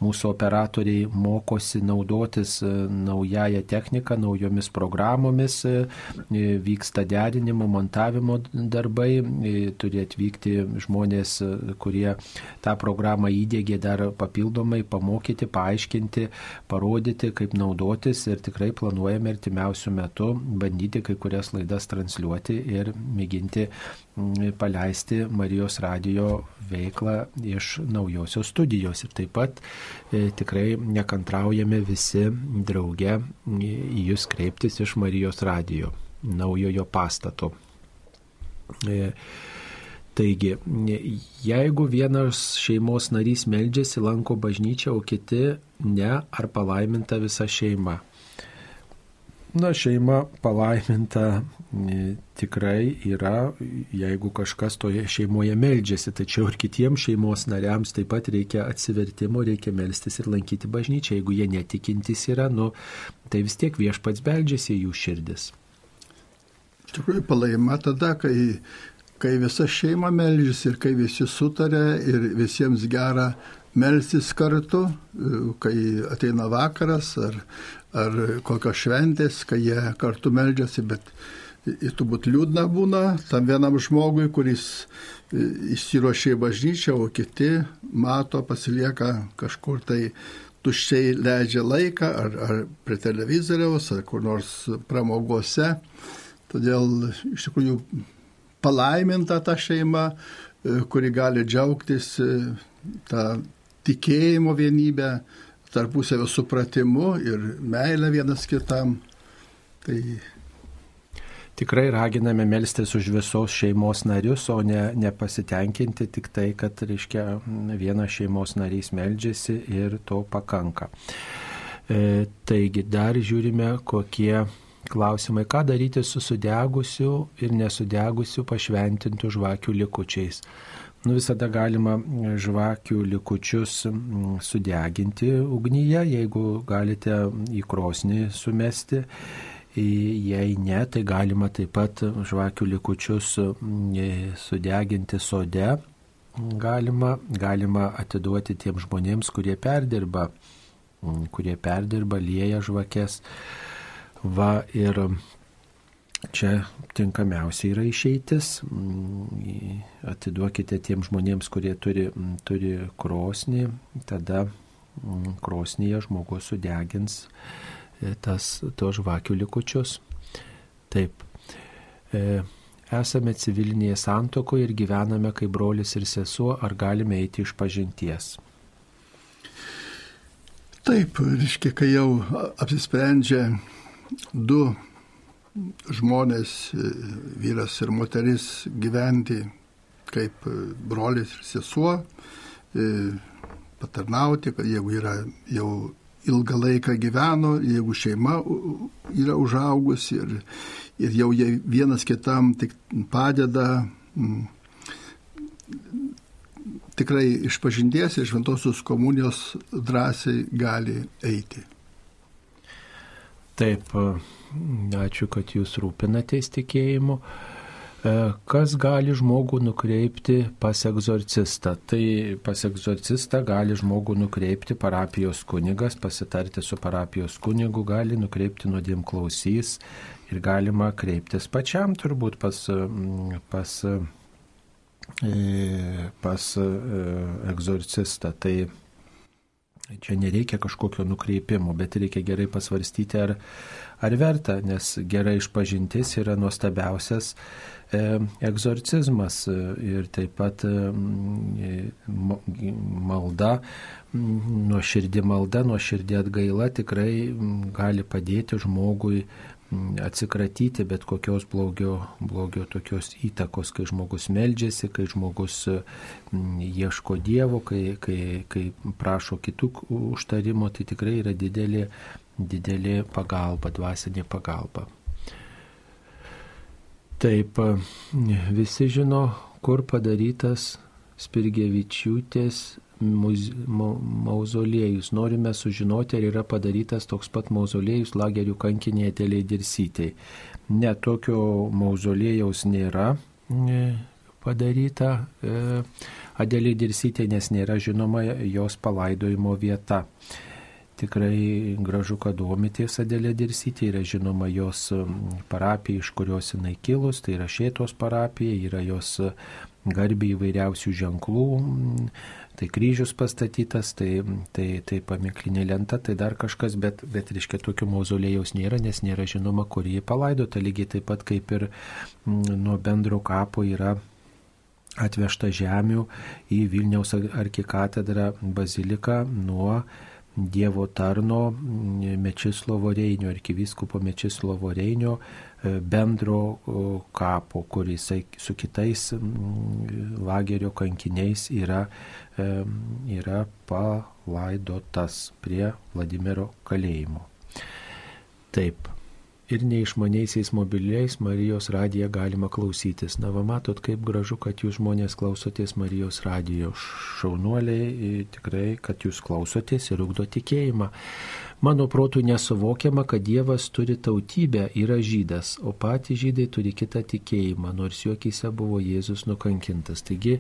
mūsų operatoriai mokosi naudotis naująją techniką, naujomis programomis, vyksta derinimo, montavimo darbai, turi atvykti žmonės, kurie tą programą įdėgė dar papildomai, pamokyti, paaiškinti, parodyti, kaip naudotis ir tikrai tikrai planuojame artimiausių metų bandyti kai kurias laidas transliuoti ir mėginti mm, paleisti Marijos radio veiklą iš naujosios studijos. Ir taip pat e, tikrai nekantraujame visi drauge į jūs kreiptis iš Marijos radio naujojo pastato. E, Taigi, jeigu vienas šeimos narys meldžiasi, lanko bažnyčią, o kiti ne, ar palaiminta visa šeima. Na, šeima palaiminta tikrai yra, jeigu kažkas toje šeimoje meldžiasi, tačiau ir kitiems šeimos nariams taip pat reikia atsivertimo, reikia melstis ir lankyti bažnyčią. Jeigu jie netikintis yra, nu, tai vis tiek viešpats beldžiasi jų širdis. Iš tikrųjų, palaima tada, kai, kai visa šeima meldžiasi ir kai visi sutarė ir visiems gera melstis kartu, kai ateina vakaras ar, ar kokios šventės, kai jie kartu meldžiasi, bet ir turbūt liūdna būna tam vienam žmogui, kuris išsiruošė į bažnyčią, o kiti mato, pasilieka kažkur tai tuščiai leidžia laiką, ar, ar prie televizoriaus, ar kur nors pramogose. Todėl iš tikrųjų palaiminta ta šeima, kuri gali džiaugtis tą tikėjimo vienybę, tarpusavio supratimu ir meilę vienas kitam. Tai tikrai raginame melstis už visos šeimos narius, o ne nepasitenkinti tik tai, kad, reiškia, vienas šeimos narys meldžiasi ir to pakanka. E, taigi dar žiūrime, kokie klausimai, ką daryti su sudegusiu ir nesudegusiu pašventintų žvakių likučiais. Nu, visada galima žvakių likučius sudeginti ugnyje, jeigu galite į krosnį sumesti. Jei ne, tai galima taip pat žvakių likučius sudeginti sode. Galima, galima atiduoti tiems žmonėms, kurie perdirba, kurie perdirba, lieja žvakės. Va ir Čia tinkamiausia yra išeitis. Mm, atiduokite tiems žmonėms, kurie turi, mm, turi krosnį, tada mm, krosnyje žmogus sudegins e, tas to žvakių likučius. Taip. E, esame civilinėje santokoje ir gyvename kaip brolis ir sesuo, ar galime eiti iš pažinties? Taip, reiškia, kai jau apsisprendžia du žmonės, vyras ir moteris gyventi kaip brolis ir sesuo, e, patarnauti, kad jeigu yra jau ilgą laiką gyveno, jeigu šeima yra užaugusi ir, ir jau jie vienas kitam tik padeda, tikrai iš pažinties, iš šventosios komunijos drąsiai gali eiti. Taip, ačiū, kad jūs rūpinatės tikėjimu. E, kas gali žmogų nukreipti pas egzorcistą? Tai pas egzorcistą gali žmogų nukreipti parapijos kunigas, pasitarti su parapijos kunigu, gali nukreipti nuodėm klausys ir galima kreiptis pačiam turbūt pas, pas, e, pas e, egzorcistą. Tai Čia nereikia kažkokio nukreipimo, bet reikia gerai pasvarstyti, ar, ar verta, nes gerai išpažintis yra nuostabiausias e, egzorcizmas ir taip pat e, malda, nuoširdį malda, nuoširdį atgaila tikrai gali padėti žmogui atsikratyti bet kokios blogio, blogio tokios įtakos, kai žmogus meldžiasi, kai žmogus ieško Dievo, kai, kai, kai prašo kitų užtarimo, tai tikrai yra didelė, didelė pagalba, dvasinė pagalba. Taip, visi žino, kur padarytas Spirgevičiūtės mauzoliejus. Norime sužinoti, ar yra padarytas toks pat mauzoliejus lagerių kankinėje Adeliai Dirsytei. Ne, tokio mauzoliejaus nėra e, padaryta e, Adeliai Dirsytei, nes nėra žinoma jos palaidojimo vieta. Tikrai gražu, kad domitės Adelė Dirsytė, yra žinoma jos parapija, iš kurios jinai kilus, tai yra Šėtos parapija, yra jos garbiai įvairiausių ženklų, tai kryžius pastatytas, tai, tai, tai paminklinė lenta, tai dar kažkas, bet, bet reiškia, tokio mauzolėjaus nėra, nes nėra žinoma, kur jį palaidota, lygiai taip pat kaip ir nuo bendro kapo yra atvežta žemių į Vilniaus arkikatedrą baziliką nuo Dievo tarno Mečislovo Reinio, arkivyskupo Mečislovo Reinio e, bendro kapo, kuris su kitais lagerio kankiniais yra, e, yra palaidotas prie Vladimiro kalėjimo. Taip, ir neišmaniaisiais mobiliais Marijos radiją galima klausytis. Na, va matot, kaip gražu, kad jūs žmonės klausotės Marijos radijo. Šaunuoliai, tikrai, kad jūs klausotės ir ugdo tikėjimą. Mano protų nesuvokiama, kad Dievas turi tautybę, yra žydas, o patys žydai turi kitą tikėjimą, nors juokyse buvo Jėzus nukankintas. Taigi,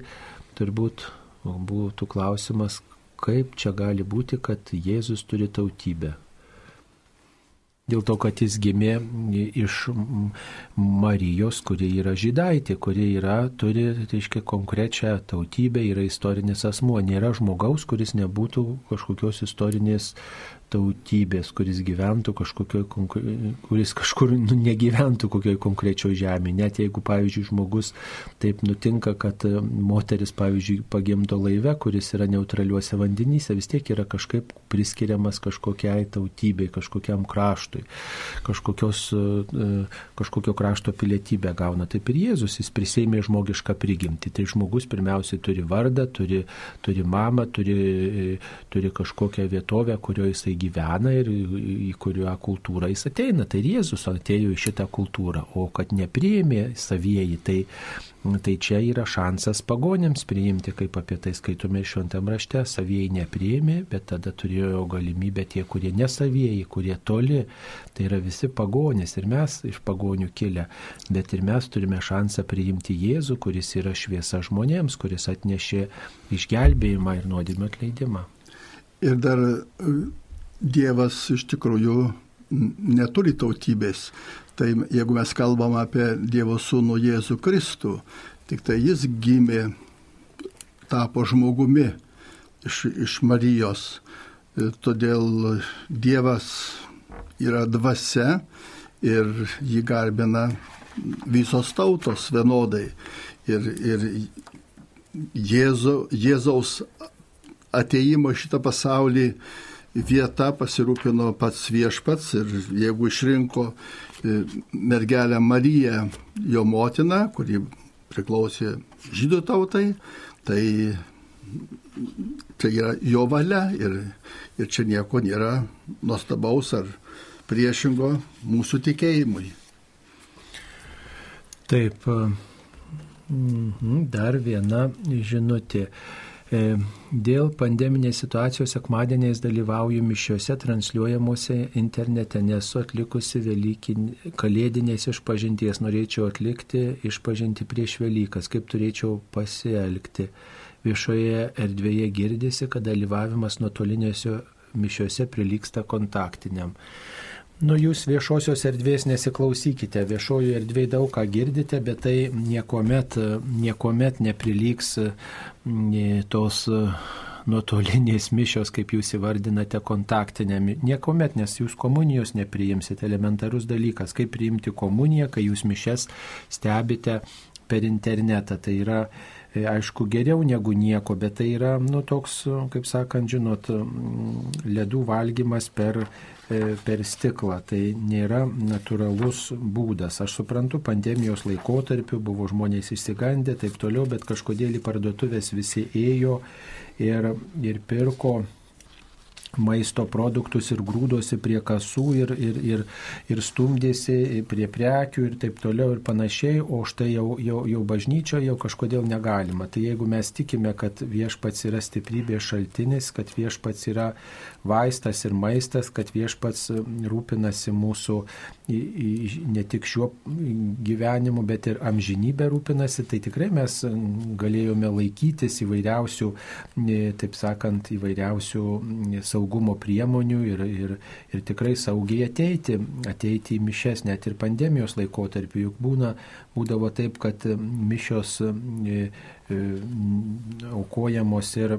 turbūt būtų klausimas, kaip čia gali būti, kad Jėzus turi tautybę. Dėl to, kad jis gimė iš Marijos, kuri yra žydaitė, kuri yra, turi, reiškia, konkrečią tautybę, yra istorinis asmuo. Nėra žmogaus, kuris nebūtų kažkokios istorinės tautybės, kuris gyventų kažkokioj, kuris kažkur nu, negyventų kokioj konkrečioj žemėje. Net jeigu, pavyzdžiui, žmogus taip nutinka, kad e, moteris, pavyzdžiui, pagimdo laive, kuris yra neutraliuose vandenyse, vis tiek yra kažkaip priskiriamas kažkokiai tautybei, kažkokiam kraštui, kažkokios, e, kažkokio krašto pilietybę gauna. Taip ir Jėzus, jis prisėmė žmogišką prigimtį. Tai žmogus pirmiausiai turi vardą, turi, turi mamą, turi, e, turi kažkokią vietovę, kurioje jisai gyvena ir į kurią kultūrą jis ateina. Tai Jėzus atėjo į šitą kultūrą, o kad nepriėmė savieji, tai, tai čia yra šansas pagonėms priimti, kaip apie tai skaitome šventam rašte, savieji nepriėmė, bet tada turėjo galimybę tie, kurie nesavieji, kurie toli, tai yra visi pagonės ir mes iš pagonių kilę, bet ir mes turime šansą priimti Jėzų, kuris yra šviesa žmonėms, kuris atnešė išgelbėjimą ir nuodėmio atleidimą. Ir dar Dievas iš tikrųjų neturi tautybės. Tai jeigu mes kalbam apie Dievo sūnų Jėzų Kristų, tik tai jis gimė, tapo žmogumi iš, iš Marijos. Todėl Dievas yra dvasia ir jį garbina visos tautos vienodai. Ir, ir Jėzo, Jėzaus ateimo šitą pasaulį vieta pasirūpino pats viešpats ir jeigu išrinko e, mergelę Mariją, jo motiną, kuri priklausė žydų tautai, tai tai yra jo valia ir, ir čia nieko nėra nuostabaus ar priešingo mūsų tikėjimui. Taip, mhm, dar viena žinutė. Dėl pandeminės situacijos sekmadieniais dalyvauju mišiuose transliuojamuose internete, nesu atlikusi Velykin, kalėdinės išpažinties, norėčiau atlikti išpažinti prieš Velykas, kaip turėčiau pasielgti. Viešoje erdvėje girdisi, kad dalyvavimas nuotolinėse mišiuose prilyksta kontaktiniam. Nu, jūs viešosios erdvės nesiklausykite, viešojo erdvėje daug ką girdite, bet tai niekuomet, niekuomet neprilygs tos nuotolinės mišios, kaip jūs įvardinate, kontaktinėm. Niekuomet, nes jūs komunijos nepriimsite, elementarus dalykas, kaip priimti komuniją, kai jūs mišes stebite per internetą. Tai yra e, aišku, geriau negu nieko, bet tai yra, nu, toks, kaip sakant, žinot, ledų valgymas per E, per stiklą. Tai nėra natūralus būdas. Aš suprantu, pandemijos laikotarpiu buvo žmonės išsigandę, taip toliau, bet kažkodėl į parduotuvės visi ėjo ir, ir pirko maisto produktus ir grūdosi prie kasų ir, ir, ir, ir stumdėsi prie prekių ir taip toliau ir panašiai, o štai jau, jau, jau bažnyčioje jau kažkodėl negalima. Tai jeigu mes tikime, kad viešpats yra stiprybės šaltinis, kad viešpats yra vaistas ir maistas, kad viešpats rūpinasi mūsų ne tik šiuo gyvenimu, bet ir amžinybę rūpinasi, tai tikrai mes galėjome laikytis įvairiausių, taip sakant, įvairiausių saugumo priemonių ir, ir, ir tikrai saugiai ateiti, ateiti į mišes net ir pandemijos laikotarpiu, juk būna, būdavo taip, kad mišios E, aukojamos ir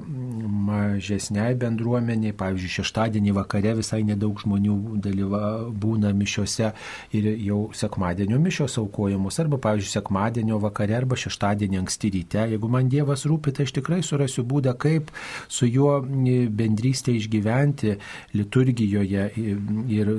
mažesniai bendruomeniai. Pavyzdžiui, šeštadienį vakare visai nedaug žmonių dalyva, būna mišiose ir jau sekmadienio mišios aukojamos. Arba, pavyzdžiui, sekmadienio vakare arba šeštadienį anksti ryte. Jeigu man Dievas rūpi, tai aš tikrai surasiu būdą, kaip su juo bendrystė išgyventi liturgijoje ir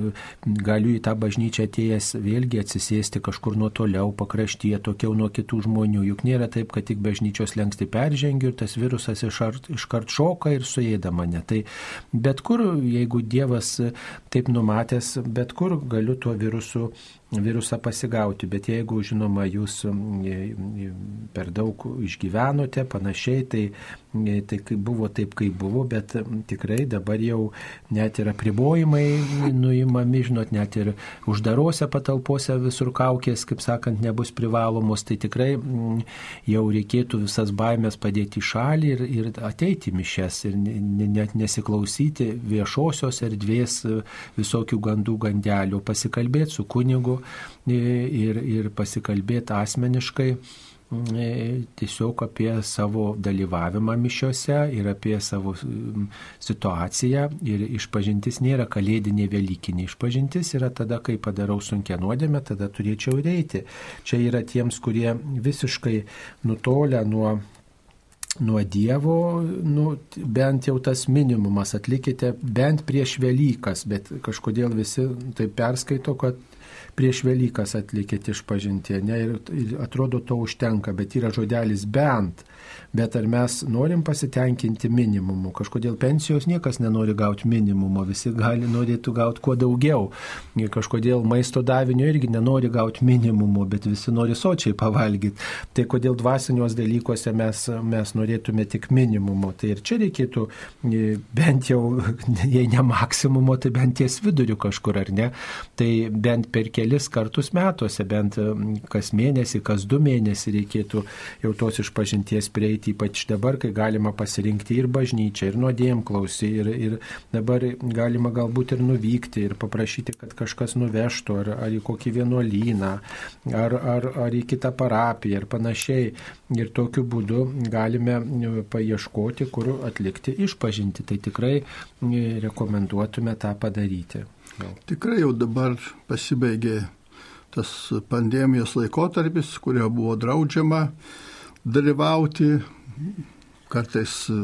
galiu į tą bažnyčią atėjęs vėlgi atsisėsti kažkur nuo toliau, pakraštyje, tokiau nuo kitų žmonių. Juk nėra taip, kad tik bažnyčia bažnyčios lengsti peržengiu ir tas virusas iškart, iškart šoka ir suėda mane. Tai bet kur, jeigu Dievas taip numatęs, bet kur galiu tuo virusu virusą pasigauti, bet jeigu, žinoma, jūs per daug išgyvenote, panašiai, tai, tai buvo taip, kaip buvo, bet tikrai dabar jau net ir apribojimai nuimami, žinot, net ir uždarose patalpose visur kaukės, kaip sakant, nebus privalomos, tai tikrai jau reikėtų visas baimės padėti į šalį ir, ir ateiti mišes ir net nesiklausyti viešosios erdvės visokių gandų gandelių, pasikalbėti su kunigu, ir, ir pasikalbėti asmeniškai tiesiog apie savo dalyvavimą mišiuose ir apie savo situaciją. Ir išpažintis nėra kalėdinė Velykinė. Išpažintis yra tada, kai padarau sunkia nuodėmė, tada turėčiau eiti. Čia yra tiems, kurie visiškai nutolę nuo nuo Dievo, nu, bent jau tas minimumas atlikite bent prieš Velykas, bet kažkodėl visi tai perskaito, kad prieš Velykas atlikėte išpažinti, ne, ir, atrodo to užtenka, bet yra žodelis bent bet ar mes norim pasitenkinti minimumu? Kažkodėl pensijos niekas nenori gauti minimumo, visi gali norėtų gauti kuo daugiau. Kažkodėl maisto davinio irgi nenori gauti minimumo, bet visi nori sočiai pavalgyti. Tai kodėl dvasiniuos dalykuose mes, mes norėtume tik minimumo. Tai ir čia reikėtų e, bent jau, (laughs) jei ne maksimumo, tai bent ties viduriu kažkur, ar ne? Tai bent per kelis kartus metuose, bent kas mėnesį, kas du mėnesį reikėtų jau tos išpažinties prieiti, ypač dabar, kai galima pasirinkti ir bažnyčią, ir nuodėjim klausy, ir, ir dabar galima galbūt ir nuvykti, ir paprašyti, kad kažkas nuvežtų, ar, ar į kokį vienuolyną, ar, ar, ar į kitą parapiją, ir panašiai. Ir tokiu būdu galime paieškoti, kur atlikti išpažinti. Tai tikrai rekomenduotume tą padaryti. Gal. Tikrai jau dabar pasibaigė tas pandemijos laikotarpis, kurio buvo draudžiama dalyvauti. Kartais e,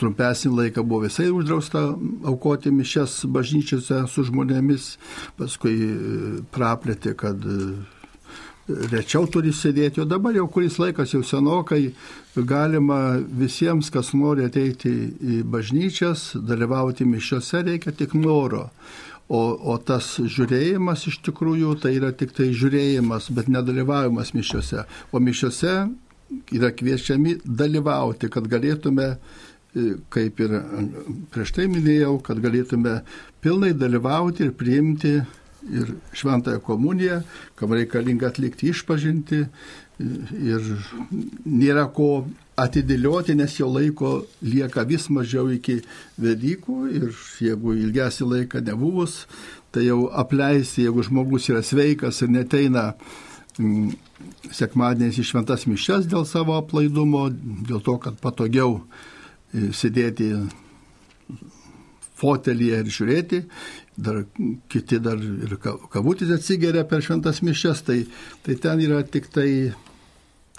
trumpesnį laiką buvo visai uždrausta aukoti mišes bažnyčiose su žmonėmis, paskui e, praplėtė, kad e, rečiau turi sėdėti, o dabar jau kuris laikas jau senokai galima visiems, kas nori ateiti į bažnyčias, dalyvauti mišiose, reikia tik noro. O, o tas žiūrėjimas iš tikrųjų tai yra tik tai žiūrėjimas, bet nedalyvavimas mišiuose. O mišiuose yra kviečiami dalyvauti, kad galėtume, e, kaip ir prieš tai minėjau, kad galėtume pilnai dalyvauti ir priimti ir šventąją komuniją, kam reikalinga atlikti išpažinti ir nėra ko atidėlioti, nes jo laiko lieka vis mažiau iki Velykų ir jeigu ilgesį laiką nebuvus, tai jau apleisti, jeigu žmogus yra sveikas ir neteina mm, sekmadieniais į šventas mišes dėl savo aplaidumo, dėl to, kad patogiau e, sėdėti fotelyje ir žiūrėti, dar kiti dar ir kavutis atsigeria per šventas mišes, tai, tai ten yra tik tai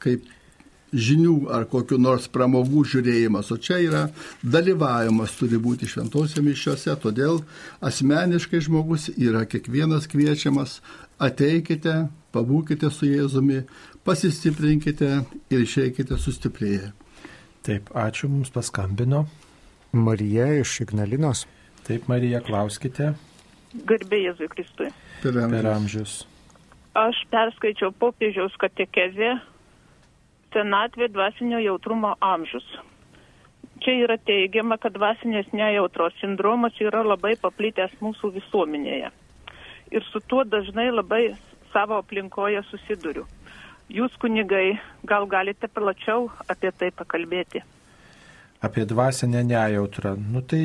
kaip žinių ar kokiu nors pramogų žiūrėjimas, o čia yra dalyvavimas turi būti šventose mišiose, todėl asmeniškai žmogus yra kiekvienas kviečiamas, ateikite, pabūkite su Jėzumi, pasistiprinkite ir išeikite sustiprėję. Taip, ačiū mums paskambino. Marija iš Ignalinos. Taip, Marija, klauskite. Garbė Jėzui Kristui. Per amžius. Per amžius. Aš perskaičiau popiežiaus katekezę senatvė dvasinio jautrumo amžius. Čia yra teigiama, kad dvasinės nejautros sindromas yra labai paplitęs mūsų visuomenėje. Ir su tuo dažnai labai savo aplinkoje susiduriu. Jūs, kunigai, gal galite plačiau apie tai pakalbėti? Apie dvasinę nejautrą. Nu tai,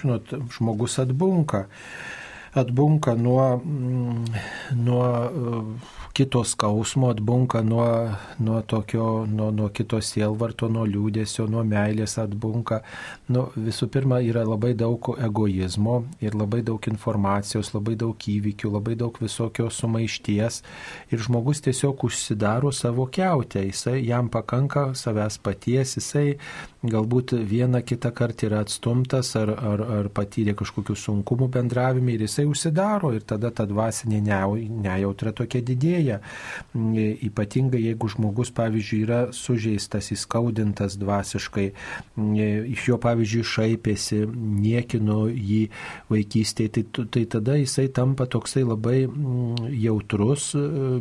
žinot, žmogus atbunka. Atbunka nuo, mm, nuo uh, kito skausmo, atbunka nuo, nuo tokio, nuo, nuo kito sielvarto, nuo liūdėsio, nuo meilės atbunka. Nu, visų pirma, yra labai daug egoizmo ir labai daug informacijos, labai daug įvykių, labai daug visokios sumaišties ir žmogus tiesiog užsidaro savo keutę, jisai jam pakanka savęs paties, jisai galbūt vieną kitą kartą yra atstumtas ar, ar, ar patyrė kažkokių sunkumų bendravime ir jisai užsidaro ir tada ta dvasinė nejautra tokia didėja. Mm, ypatingai jeigu žmogus, pavyzdžiui, yra sužeistas, įskaudintas dvasiškai, mm, iš jo, pavyzdžiui, šaipėsi, niekino jį vaikystėje, tai, tai tada jisai tampa toksai labai mm, jautrus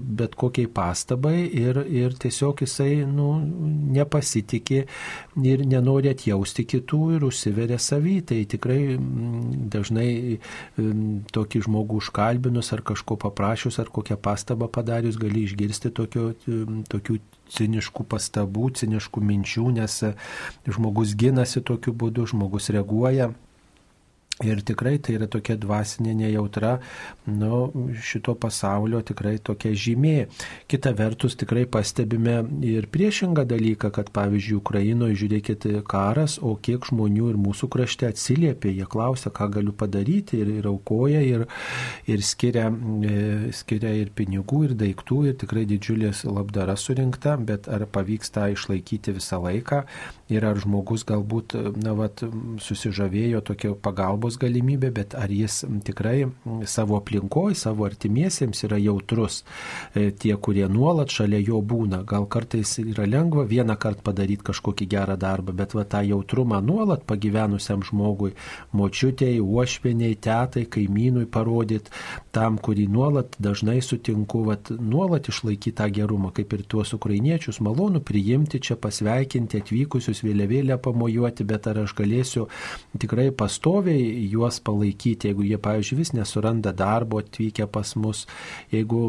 bet kokiai pastabai ir, ir tiesiog jisai nu, nepasitikė ir nenori atjausti kitų ir užsiveria savy. Tai tikrai dažnai tokį žmogų užkalbinus ar kažko paprašius ar kokią pastabą padarius gali išgirsti tokio, tokių ciniškų pastabų, ciniškų minčių, nes žmogus ginasi tokiu būdu, žmogus reaguoja Ir tikrai tai yra tokia dvasinė nejautra, nu, šito pasaulio tikrai tokia žymė. Kita vertus tikrai pastebime ir priešingą dalyką, kad pavyzdžiui, Ukrainoje žiūrėkit karas, o kiek žmonių ir mūsų krašte atsiliepia, jie klausia, ką galiu padaryti ir, ir aukoja ir, ir skiria, e, skiria ir pinigų, ir daiktų, ir tikrai didžiulės labdara surinkta, bet ar pavyks tą išlaikyti visą laiką ir ar žmogus galbūt, na, vat, susižavėjo tokio pagalbos pagalbos galimybė, bet ar jis tikrai savo aplinkoje, savo artimiesiems yra jautrus, e, tie, kurie nuolat šalia jo būna. Gal kartais yra lengva vieną kartą padaryti kažkokį gerą darbą, bet va tą jautrumą nuolat pagyvenusiam žmogui, močiutėjai, uošveniai, tetai, kaimynui parodyti, tam, kurį nuolat dažnai sutinku, va, nuolat išlaikyti tą gerumą, kaip ir tuos ukrainiečius, malonu priimti čia, pasveikinti atvykusius, vėliavėlę pamojuoti, bet ar aš galėsiu tikrai pastoviai juos palaikyti, jeigu jie, pavyzdžiui, vis nesuranda darbo atvykę pas mus, jeigu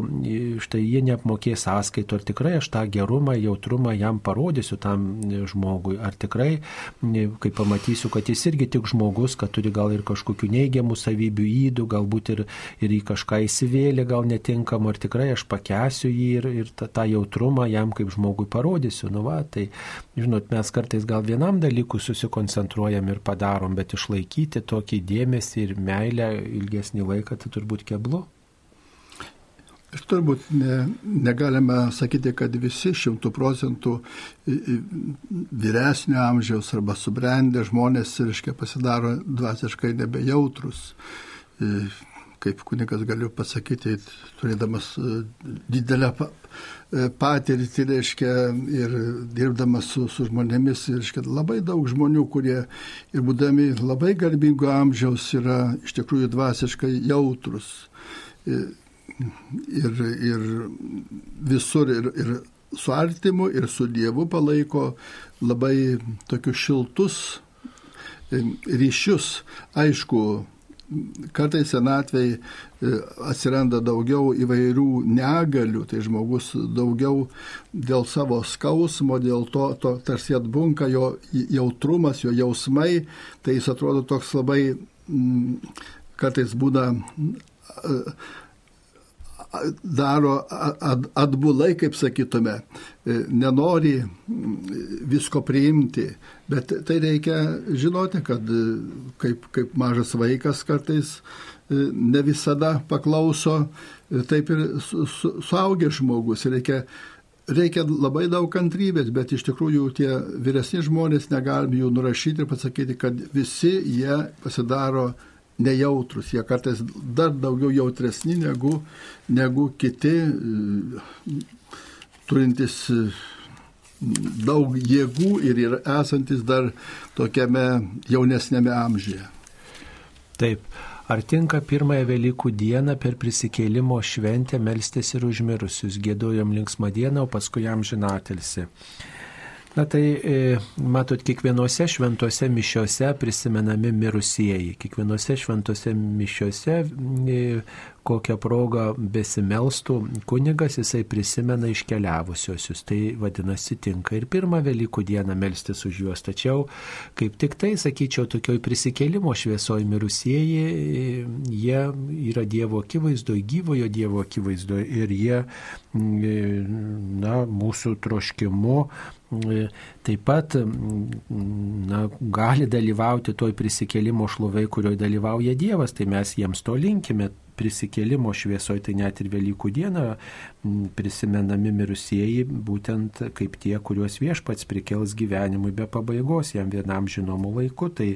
štai jie neapmokės sąskaitų, ar tikrai aš tą gerumą, jautrumą jam parodysiu tam žmogui, ar tikrai, kai pamatysiu, kad jis irgi tik žmogus, kad turi gal ir kažkokių neigiamų savybių įdų, galbūt ir, ir į kažką įsivėlė, gal netinkamų, ar tikrai aš pakesiu jį ir, ir tą, tą jautrumą jam kaip žmogui parodysiu. Nu, va, tai, žinot, mes kartais gal vienam dalykui susikoncentruojam ir padarom, bet išlaikyti tokį tokį dėmesį ir meilę ilgesnį laiką, tai turbūt keblu. Ir turbūt ne, negalime sakyti, kad visi šimtų procentų vyresnio amžiaus arba subrendę žmonės, reiškia, pasidaro dvasiškai nebejautrus kaip kunigas galiu pasakyti, turėdamas didelę patirtį, reiškia, ir dirbdamas su, su žmonėmis, reiškia, labai daug žmonių, kurie ir būdami labai garbingo amžiaus yra iš tikrųjų dvasiškai jautrus. Ir, ir, ir visur, ir, ir su artimu, ir su Dievu palaiko labai tokius šiltus ryšius. Aišku, kartais senatvėj e, atsiranda daugiau įvairių negalių, tai žmogus daugiau dėl savo skausmo, dėl to, to tarsi atbunka jo jautrumas, jo jausmai, tai jis atrodo toks labai, kartais būna daro atbulai, kaip sakytume, e, nenori visko priimti, bet tai reikia žinoti, kad e, kaip, kaip mažas vaikas kartais e, ne visada paklauso, taip ir su, su, suaugęs žmogus. Reikia, reikia labai daug kantrybės, bet iš tikrųjų tie vyresni žmonės negalim jų nurašyti ir pasakyti, kad visi jie pasidaro nejautrus, jie kartais dar daugiau jautresni negu, negu kiti, turintys daug jėgų ir esantis dar tokiame jaunesnėme amžiuje. Taip, ar tinka pirmąją Velykų dieną per prisikėlimo šventę melstis ir užmirusius, gėdojom linksmą dieną, o paskui jam žinatelsi. Na tai, e, matot, kiekvienose šventose mišiose prisimenami mirusieji. Kiekvienose šventose mišiose e, kokią progą besimelstų kunigas, jisai prisimena iškeliavusiosius. Tai vadinasi, tinka ir pirmą Velykų dieną melstis už juos. Tačiau, kaip tik tai, sakyčiau, tokioj prisikėlimo šviesoje mirusieji, jie yra Dievo akivaizdoje, gyvojo Dievo akivaizdoje ir jie, na, mūsų troškimu taip pat na, gali dalyvauti toj prisikėlimo šlovai, kurioje dalyvauja Dievas, tai mes jiems to linkime prisikėlimo šviesoje, tai net ir Velykų dieną prisimenami mirusieji, būtent kaip tie, kuriuos viešpats prikels gyvenimui be pabaigos, jam vienam žinomu laiku, tai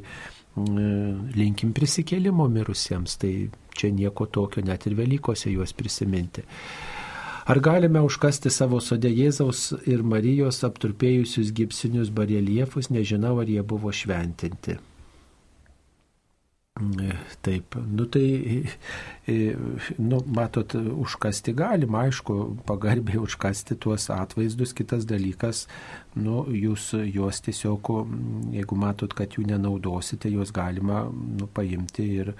linkim prisikėlimo mirusiems, tai čia nieko tokio, net ir Velykose juos prisiminti. Ar galime užkasti savo sode Jėzaus ir Marijos apturpėjusius gipsinius bareliefus, nežinau, ar jie buvo šventinti. Taip, nu tai, nu, matot, užkasti galima, aišku, pagarbiai užkasti tuos atvaizdus, kitas dalykas, nu, jūs juos tiesiog, jeigu matot, kad jų nenaudosite, juos galima, nu, paimti ir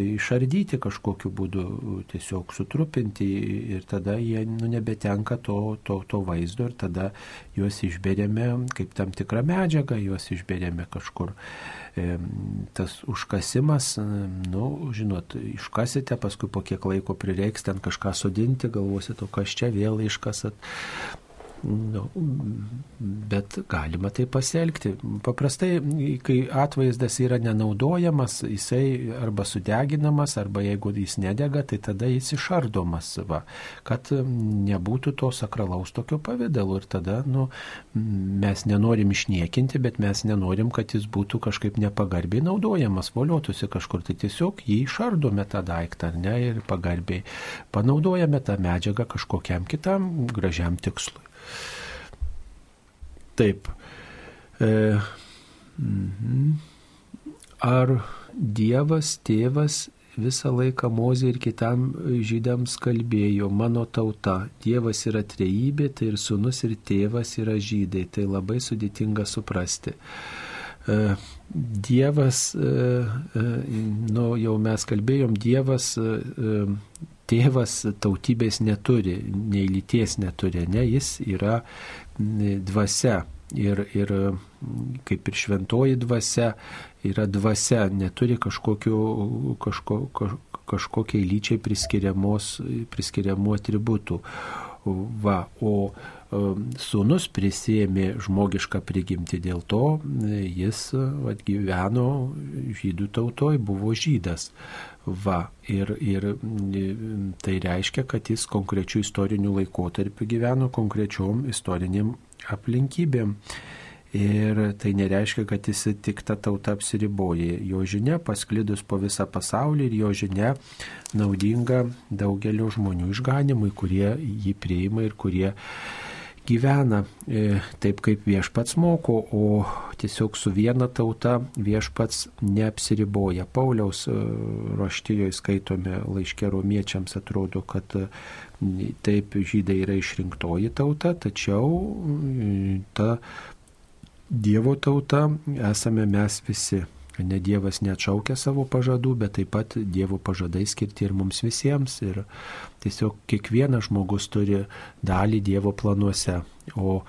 išardyti kažkokiu būdu, tiesiog sutrupinti ir tada jie, nu, nebetenka to, to, to vaizdo ir tada juos išberėme kaip tam tikrą medžiagą, juos išberėme kažkur. Tas užkasimas, nu, žinot, iškasite, paskui po kiek laiko prireiks ten kažką sodinti, galvosite, o kas čia vėl iškasat. Nu, bet galima tai pasielgti. Paprastai, kai atvaizdas yra nenaudojamas, jisai arba sudeginamas, arba jeigu jis nedega, tai tada jis išardomas, va, kad nebūtų to sakralaus tokio pavydalo. Ir tada nu, mes nenorim išniekinti, bet mes nenorim, kad jis būtų kažkaip nepagarbiai naudojamas, voliotųsi kažkur. Tai tiesiog jį išardome tą daiktą, ne, ir pagarbiai panaudojame tą medžiagą kažkokiam kitam gražiam tikslui. Taip. E, mhm. Ar Dievas, tėvas visą laiką Mozė ir kitam žydams kalbėjo, mano tauta, Dievas yra trejybė, tai ir sunus ir tėvas yra žydai, tai labai sudėtinga suprasti. E, Dievas, e, nu jau mes kalbėjom, Dievas tėvas tautybės neturi, nei lyties neturi, ne, jis yra dvasia. Ir, ir kaip ir šventoji dvasia yra dvasia, neturi kažkokiu, kažko, kaž, kažkokiai lyčiai priskiriamų atributų. Va, o sūnus prisėmė žmogišką prigimtį, dėl to jis gyveno žydų tautoj, buvo žydas. Va, ir, ir tai reiškia, kad jis konkrečių istorinių laikotarpių gyveno konkrečiom istoriniam aplinkybėm. Ir tai nereiškia, kad jis tik tą tautą apsiriboja. Jo žinia pasklidus po visą pasaulį ir jo žinia naudinga daugelio žmonių išganimui, kurie jį priima ir kurie gyvena e, taip, kaip viešpats moko, o tiesiog su viena tauta viešpats neapsiriboja. Pauliaus e, raštijoje skaitome laiškė romiečiams atrodo, kad e, taip žydai yra išrinktoji tauta, tačiau ta Dievo tauta esame mes visi. Ne Dievas neatšaukia savo pažadų, bet taip pat Dievo pažadai skirti ir mums visiems. Ir tiesiog kiekvienas žmogus turi dalį Dievo planuose. O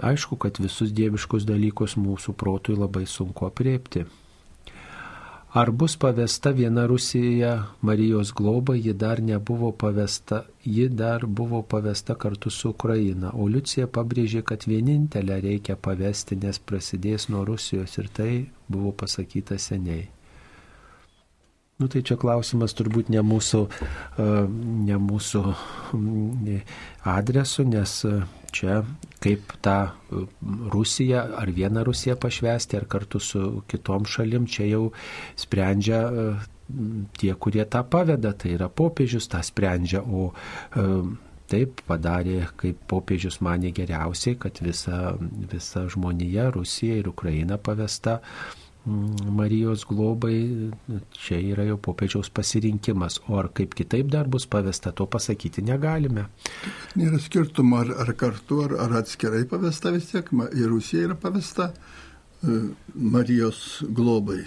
aišku, kad visus dieviškus dalykus mūsų protui labai sunku apriepti. Ar bus pavesta viena Rusija Marijos globa, ji dar nebuvo pavesta, ji dar buvo pavesta kartu su Ukraina, o Liucija pabrėžė, kad vienintelę reikia pavesti, nes prasidės nuo Rusijos ir tai buvo pasakyta seniai. Nu tai čia klausimas turbūt ne mūsų, e, ne mūsų adresu, nes e, čia kaip tą e, Rusiją ar vieną Rusiją pašvesti, ar kartu su kitom šalim, čia jau sprendžia tie, kurie tą paveda, tai yra popiežius tą sprendžia, o taip padarė, kaip popiežius mane geriausiai, kad visa, visa žmonija, Rusija ir Ukraina pavesta Marijos globai, čia yra jau popiežiaus pasirinkimas. O ar kaip kitaip dar bus pavesta, to pasakyti negalime. Nėra skirtumo, ar, ar kartu, ar, ar atskirai pavesta vis tiek. Ir Rusija yra pavesta e, Marijos globai.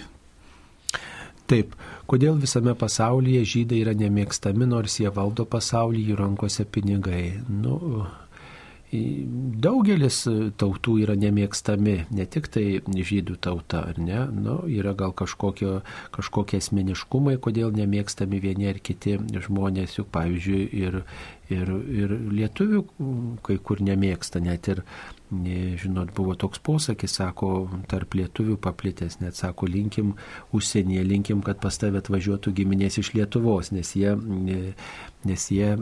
Taip, kodėl visame pasaulyje žydai yra nemėgstami, nors jie valdo pasaulį, jų rankose pinigai. Nu, Daugelis tautų yra nemėgstami, ne tik tai žydų tauta, ar ne? Nu, yra gal kažkokio, kažkokie asmeniškumai, kodėl nemėgstami vieni ar kiti žmonės, juk pavyzdžiui, ir, ir, ir lietuvių kai kur nemėgsta, net ir žinot, buvo toks posakis, sako, tarp lietuvių paplitęs, net sako, linkim užsienyje, linkim, kad pas tave atvažiuotų giminės iš Lietuvos, nes jie, nes jie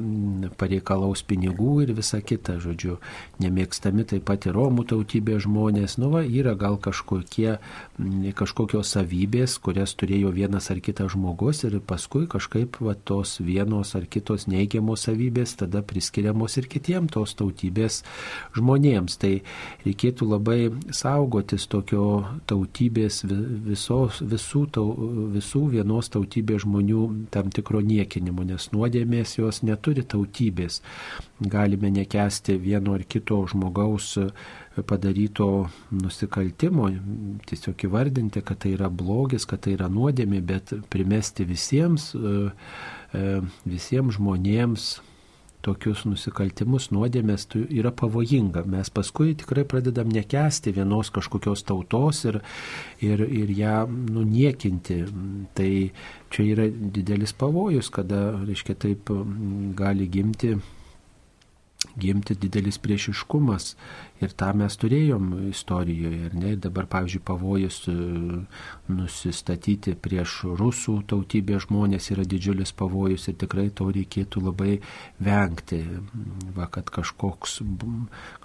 pareikalaus pinigų ir visa kita, žodžiu, nemėgstami taip pat ir Romų tautybės žmonės, nu va, yra gal kažkokie, kažkokios savybės, kurias turėjo vienas ar kitas žmogus ir paskui kažkaip va, tos vienos ar kitos neigiamos savybės tada priskiriamos ir kitiems tos tautybės žmonėms. Tai reikėtų labai saugotis tokio tautybės, visos, visų, tau, visų vienos tautybės žmonių tam tikro niekinimo, nes nuodėmės jos neturi tautybės. Galime nekesti vieno ar kito žmogaus padaryto nusikaltimo, tiesiog įvardinti, kad tai yra blogis, kad tai yra nuodėmė, bet primesti visiems, e, e, visiems žmonėms tokius nusikaltimus, nuodėmės yra pavojinga. Mes paskui tikrai pradedam nekesti vienos kažkokios tautos ir, ir, ir ją nuniekinti. Tai čia yra didelis pavojus, kada, reiškia, taip gali gimti gimti didelis priešiškumas. Ir tą mes turėjom istorijoje. Ne, dabar, pavyzdžiui, pavojus e, nusistatyti prieš rusų tautybės žmonės yra didžiulis pavojus ir tikrai to reikėtų labai vengti. Va, kad kažkoks,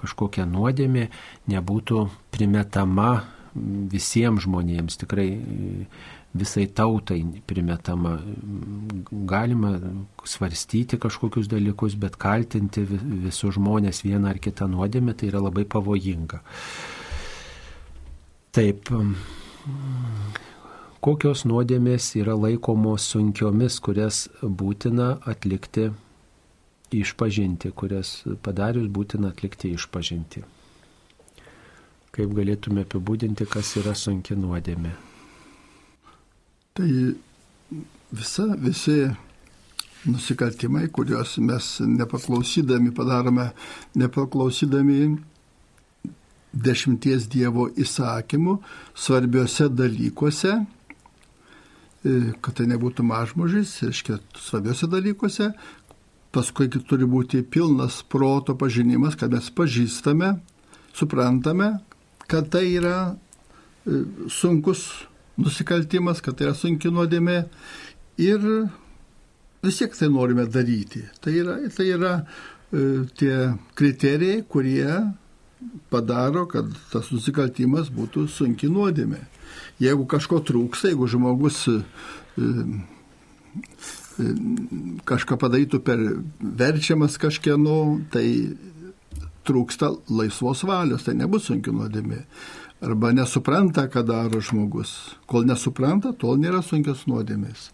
kažkokia nuodėmė nebūtų primetama visiems žmonėms. Tikrai visai tautai primetama. Galima svarstyti kažkokius dalykus, bet kaltinti visus žmonės vieną ar kitą nuodėmę tai yra labai pavojinga. Taip. Kokios nuodėmės yra laikomos sunkiomis, kurias būtina atlikti išpažinti, kurias padarius būtina atlikti išpažinti. Kaip galėtume apibūdinti, kas yra sunki nuodėmė? Tai visa, visi nusikaltimai, kuriuos mes nepaklausydami padarome, nepaklausydami dešimties Dievo įsakymų svarbiuose dalykuose, e, kad tai nebūtų mažmožis, reiškia, svarbiuose dalykuose, paskui turi būti pilnas proto pažinimas, kad mes pažįstame, suprantame, kad tai yra e, sunkus nusikaltimas, kad tai yra sunki nuodėmė ir vis tiek tai norime daryti. Tai yra, tai yra e, tie kriterijai, kurie padaro, kad tas nusikaltimas būtų sunki nuodėmė. Jeigu kažko trūksta, jeigu žmogus e, e, kažką padarytų per verčiamas kažkieno, tai trūksta laisvos valios, tai nebus sunki nuodėmė arba nesupranta, ką daro žmogus. Kol nesupranta, tol nėra sunkios nuodėmės.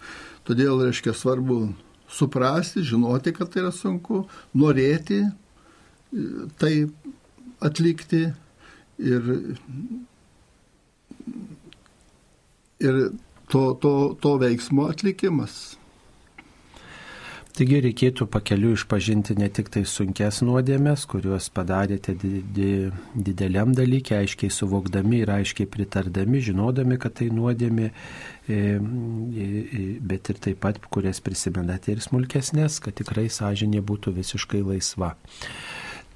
Todėl, reiškia, svarbu suprasti, žinoti, kad tai yra sunku, norėti e, tai atlikti ir, ir to, to, to veiksmo atlikimas. Taigi reikėtų pakeliu išpažinti ne tik tai sunkes nuodėmės, kuriuos padarėte dideliam dalykė, aiškiai suvokdami ir aiškiai pritardami, žinodami, kad tai nuodėmė, e, e, e, bet ir taip pat, kurias prisimenate ir smulkesnės, kad tikrai sąžinė būtų visiškai laisva.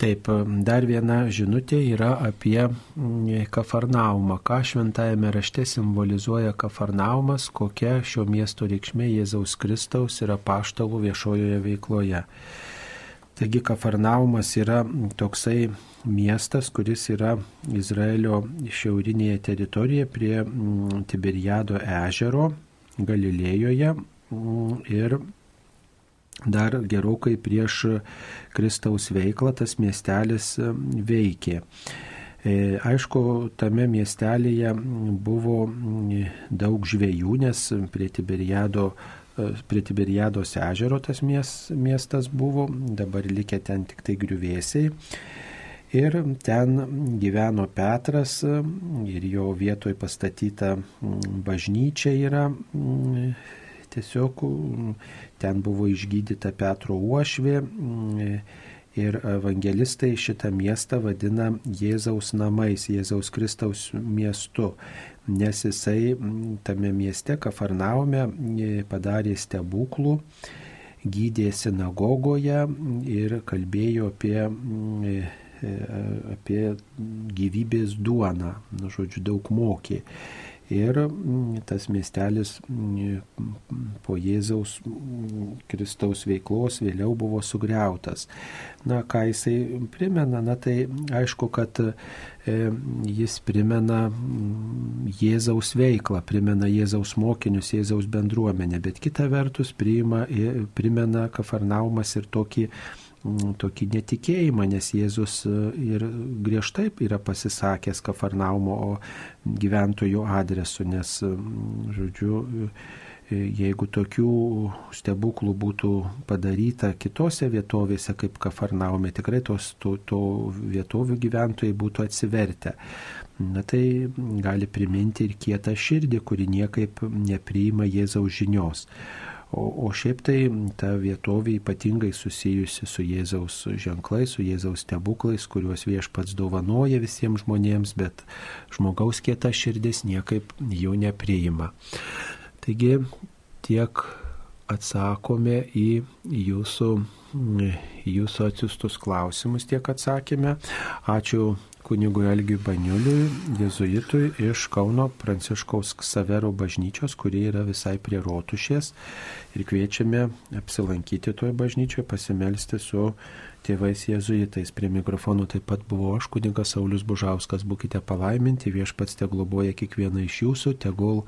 Taip, dar viena žinutė yra apie mm, Kafarnaumą. Ką šventajame rašte simbolizuoja Kafarnaumas, kokia šio miesto reikšmė Jėzaus Kristaus yra paštalų viešojoje veikloje. Taigi Kafarnaumas yra toksai miestas, kuris yra Izraelio šiaurinėje teritorijoje prie mm, Tiberiado ežero Galilėjoje mm, ir dar gerokai prieš Kristaus veiklą tas miestelis e, veikė. E, aišku, tame miestelėje buvo daug žvėjų, nes prie Tiberiado prie Tiberiados ežero tas miestas buvo, dabar likę ten tik tai griuvėsiai. Ir ten gyveno Petras ir jo vietoj pastatyta bažnyčia yra. Tiesiog ten buvo išgydyta Petro uošvė ir evangelistai šitą miestą vadina Jėzaus namais, Jėzaus Kristaus miestu, nes jisai tame mieste Kafarnaume padarė stebuklų, gydė sinagogoje ir kalbėjo apie apie gyvybės duoną, nu, žodžiu, daug mokė. Ir mm, tas miestelis mm, po Jėzaus mm, Kristaus veiklos vėliau buvo sugriautas. Na, ką jisai primena, na tai aišku, kad e, jis primena Jėzaus veiklą, primena Jėzaus mokinius, Jėzaus bendruomenę, bet kita vertus priima, primena Kafarnaumas ir tokį tokį netikėjimą, nes Jėzus e, ir griežtai yra pasisakęs Kafarnaumo gyventojų adresu, nes, mm, žodžiu, e, jeigu tokių stebuklų būtų padaryta kitose vietovėse kaip Kafarnaume, tikrai tos, to, to vietovių gyventojai būtų atsivertę. Na tai gali priminti ir kietą širdį, kuri niekaip nepriima Jėzaus žinios. O, o šiaip tai ta vietovė ypatingai susijusi su Jėzaus ženklais, su Jėzaus stebuklais, kuriuos viešpats dovanoja visiems žmonėms, bet žmogaus kieta širdis niekaip jų nepriima. Taigi tiek atsakome į jūsų, jūsų atsiustus klausimus, tiek atsakėme. Ačiū kunigui Elgiui Baniuliui, jezuitui iš Kauno Pranciškaus Ksavero bažnyčios, kuri yra visai prie Rotušės. Ir kviečiame apsilankyti toje bažnyčioje, pasimelsti su tėvais jezuitais. Prie mikrofonų taip pat buvo aš, kunigas Saulis Bužauskas. Būkite palaiminti, viešpats te globoja kiekvieną iš jūsų, tegul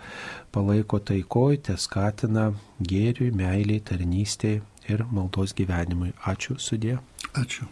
palaiko taikoj, te skatina gėriui, meiliai, tarnystėj ir maldos gyvenimui. Ačiū sudė. Ačiū.